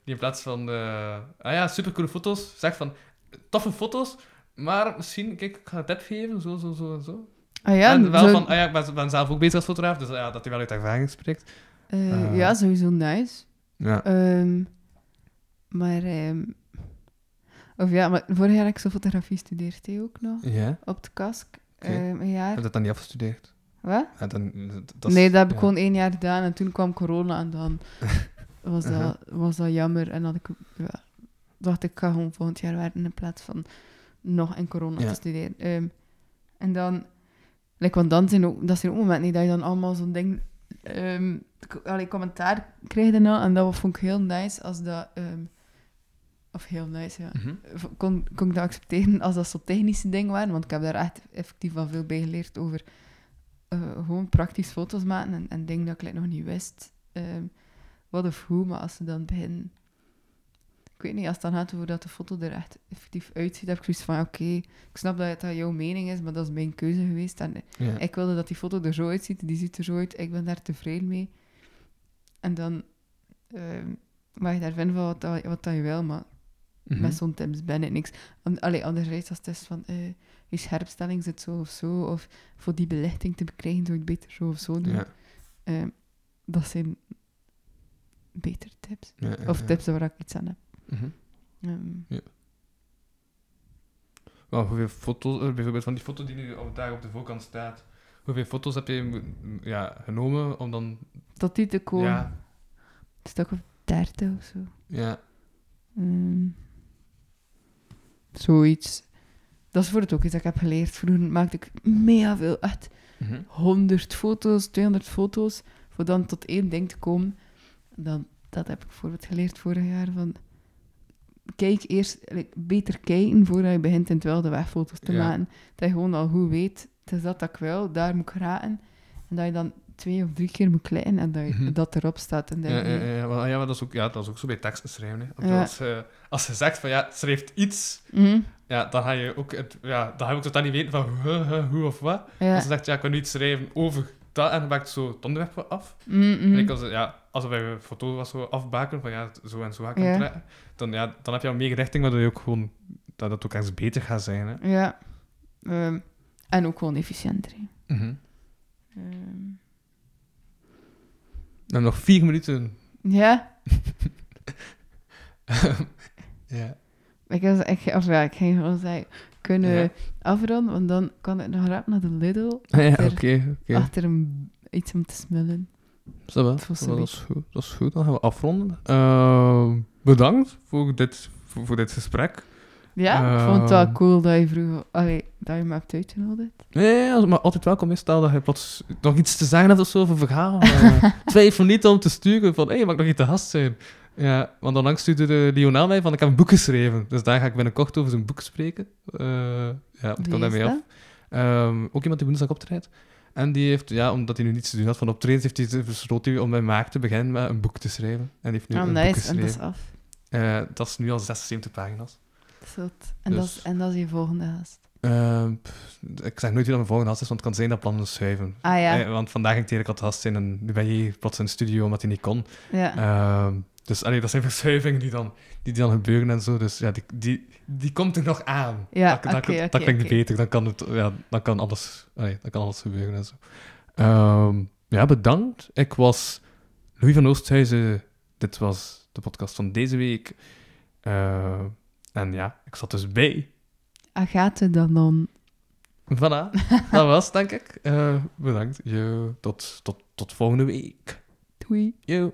die in plaats van... eh, ah ja, supercoole foto's, zegt van... Toffe foto's, maar misschien... Kijk, ik ga een tip geven, zo, zo, zo en zo. Ah ja, en wel zo- van... Ah ja, ik ben, ben zelf ook bezig als fotograaf, dus ja, dat hij wel uit ervaring spreekt. eh, eh, ja, sowieso nice. Ja. Ehm, maar... ehm, of ja, maar vorig jaar heb ik zo fotografie gestudeerd, hè, ook nog. Ja? Op de kask. Ehm, een jaar. Heb je dat dan niet afgestudeerd? Wat? Ja, dan, dat nee, dat heb ik ja. gewoon één jaar gedaan. En toen kwam corona en dan was dat, was dat jammer. En had ik, ja, dacht ik, ik ga gewoon volgend jaar werken in plaats van nog in corona Ja. te studeren. Ehm, en dan, like, want dan zijn ook, dat zijn ook momenten niet dat je dan allemaal zo'n ding, allee, commentaar krijgt en al. En dat vond ik heel nice als dat, ehm, of heel nice, ja. Mhm. Kon, kon ik dat accepteren als dat zo technische dingen waren, want ik heb daar echt effectief wel veel bij geleerd over eh, gewoon praktisch foto's maken en, en dingen dat ik like, nog niet wist. wat of hoe, maar als ze dan beginnen... Ik weet niet, als het dan gaat over dat de foto er echt effectief uitziet, heb ik zoiets van, oké, ik snap dat dat jouw mening is, maar dat is mijn keuze geweest. En Ja. ik wilde dat die foto er zo uitziet, die ziet er zo uit, ik ben daar tevreden mee. En dan ehm mag je daar vinden van wat, dat, wat dat je wil, maar Mhm. met zo'n tips ben ik niks. An- Allee, anderzijds, als het is van, eh, je scherpstelling zit zo of zo, of voor die belichting te bekrijgen, zou het beter zo of zo doen. Ja. Ehm, dat zijn betere tips. Ja, Of tips waar ik iets aan heb. Mhm. Ehm, Wel, hoeveel foto's, eh, bijvoorbeeld van die foto die nu daar op de voorkant staat, hoeveel foto's heb je mo- m- ja, genomen om dan... tot die te komen. Ja, Een stuk of dertig of zo. ja, Ehm, zoiets. Dat is voor het ook iets dat ik heb geleerd. Vroeger maakte ik mega veel, echt mhm. 100 foto's, 200 foto's, voor dan tot één ding te komen. Dan, dat heb ik bijvoorbeeld geleerd vorig jaar. Van, kijk eerst, like, beter kijken voordat je begint in het wilde weg foto's te Ja. maken. Dat je gewoon al goed weet, het is dat dat ik wil, daar moet ik geraken. En dat je dan twee of drie keer moet klikken en dat, je, Mhm. dat erop staat. En dat Ja, je- ja, ja, maar, ja, maar dat is ook, ja, dat is ook zo bij teksten schrijven. Hè. Ja. Als, je, als je zegt van ja, schrijft iets, Mhm. ja, dan ga je ook, het, ja, dan ga je ook totaal niet weten van hoe, of wat. Als je zegt ja, ik kan nu iets schrijven over dat en maakt zo het onderwerp af. Mhm, En mhm. ik als, ja, als we bij een foto was zo afbaken van ja, zo en zo ga ik trekken, dan, ja, dan heb je al meer richting, waardoor je ook gewoon, dat het ook eens beter gaat zijn. Hè. Ja. Ehm, en ook gewoon efficiënter. Ehm, We hebben nog vier minuten. ja. ja. Ik, was, ik, of ja, ik ging gewoon zeggen, kunnen Ja. afronden, want dan kan ik nog rap naar de Lidl Ja, oké, Achter- een, iets om te smullen. Ça va, Dat is goed. dat is goed, dan gaan we afronden. Ehm, bedankt voor dit, voor, voor dit gesprek. Ja, ik vond het wel Ehm. cool dat je vroeg, allee, dat je me hebt uitgenodigd. Nee, als- maar altijd welkom is. Stel dat je plots nog iets te zeggen hebt of zo over een verhaal. eh, twijfel niet om te sturen van, hé, hey, mag ik nog niet te gast zijn? Ja, want onlangs stuurde Lionel mij van, ik heb een boek geschreven. Dus daar ga ik binnenkort over zijn boek spreken. Eh, ja, het Wie komt is daarmee af. Ehm, ook iemand die woensdag optreedt. En die heeft, ja, omdat hij nu niets te doen had van optredens, heeft hij besloten om bij maart te beginnen met een boek te schrijven. En heeft nu Ah, een boek nice, en geschreven. dat is af. Eh, dat is nu al 76 pagina's. Zot. En, dat is, Dus- en dat is je volgende gast. Ehm, ik zeg nooit wie dat mijn volgende gast is, want het kan zijn dat plannen schuiven. Ah ja, Eh, want vandaag ging ik eigenlijk al te gast zijn en nu ben je hier plots in de studio omdat hij niet kon. ja. Ehm, dus allee, dat zijn verschuivingen die dan, die dan gebeuren en zo. Dus ja, die, die, die komt er nog aan. Ja, dat, dat, dat, klinkt beter. Dan kan, het, ja, dan, kan alles, allee, dan kan alles gebeuren en zo. Ehm, ja, bedankt. Ik was Louis van Oosthuizen. Dit was de podcast van deze week. Eh, en ja, ik zat dus bij. Agathe Danon. Voilà, dat was denk ik. Eh, bedankt. Yo, tot, tot, tot volgende week. Doei. Yo.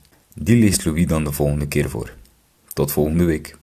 Die leest Louis dan de volgende keer voor. Tot volgende week.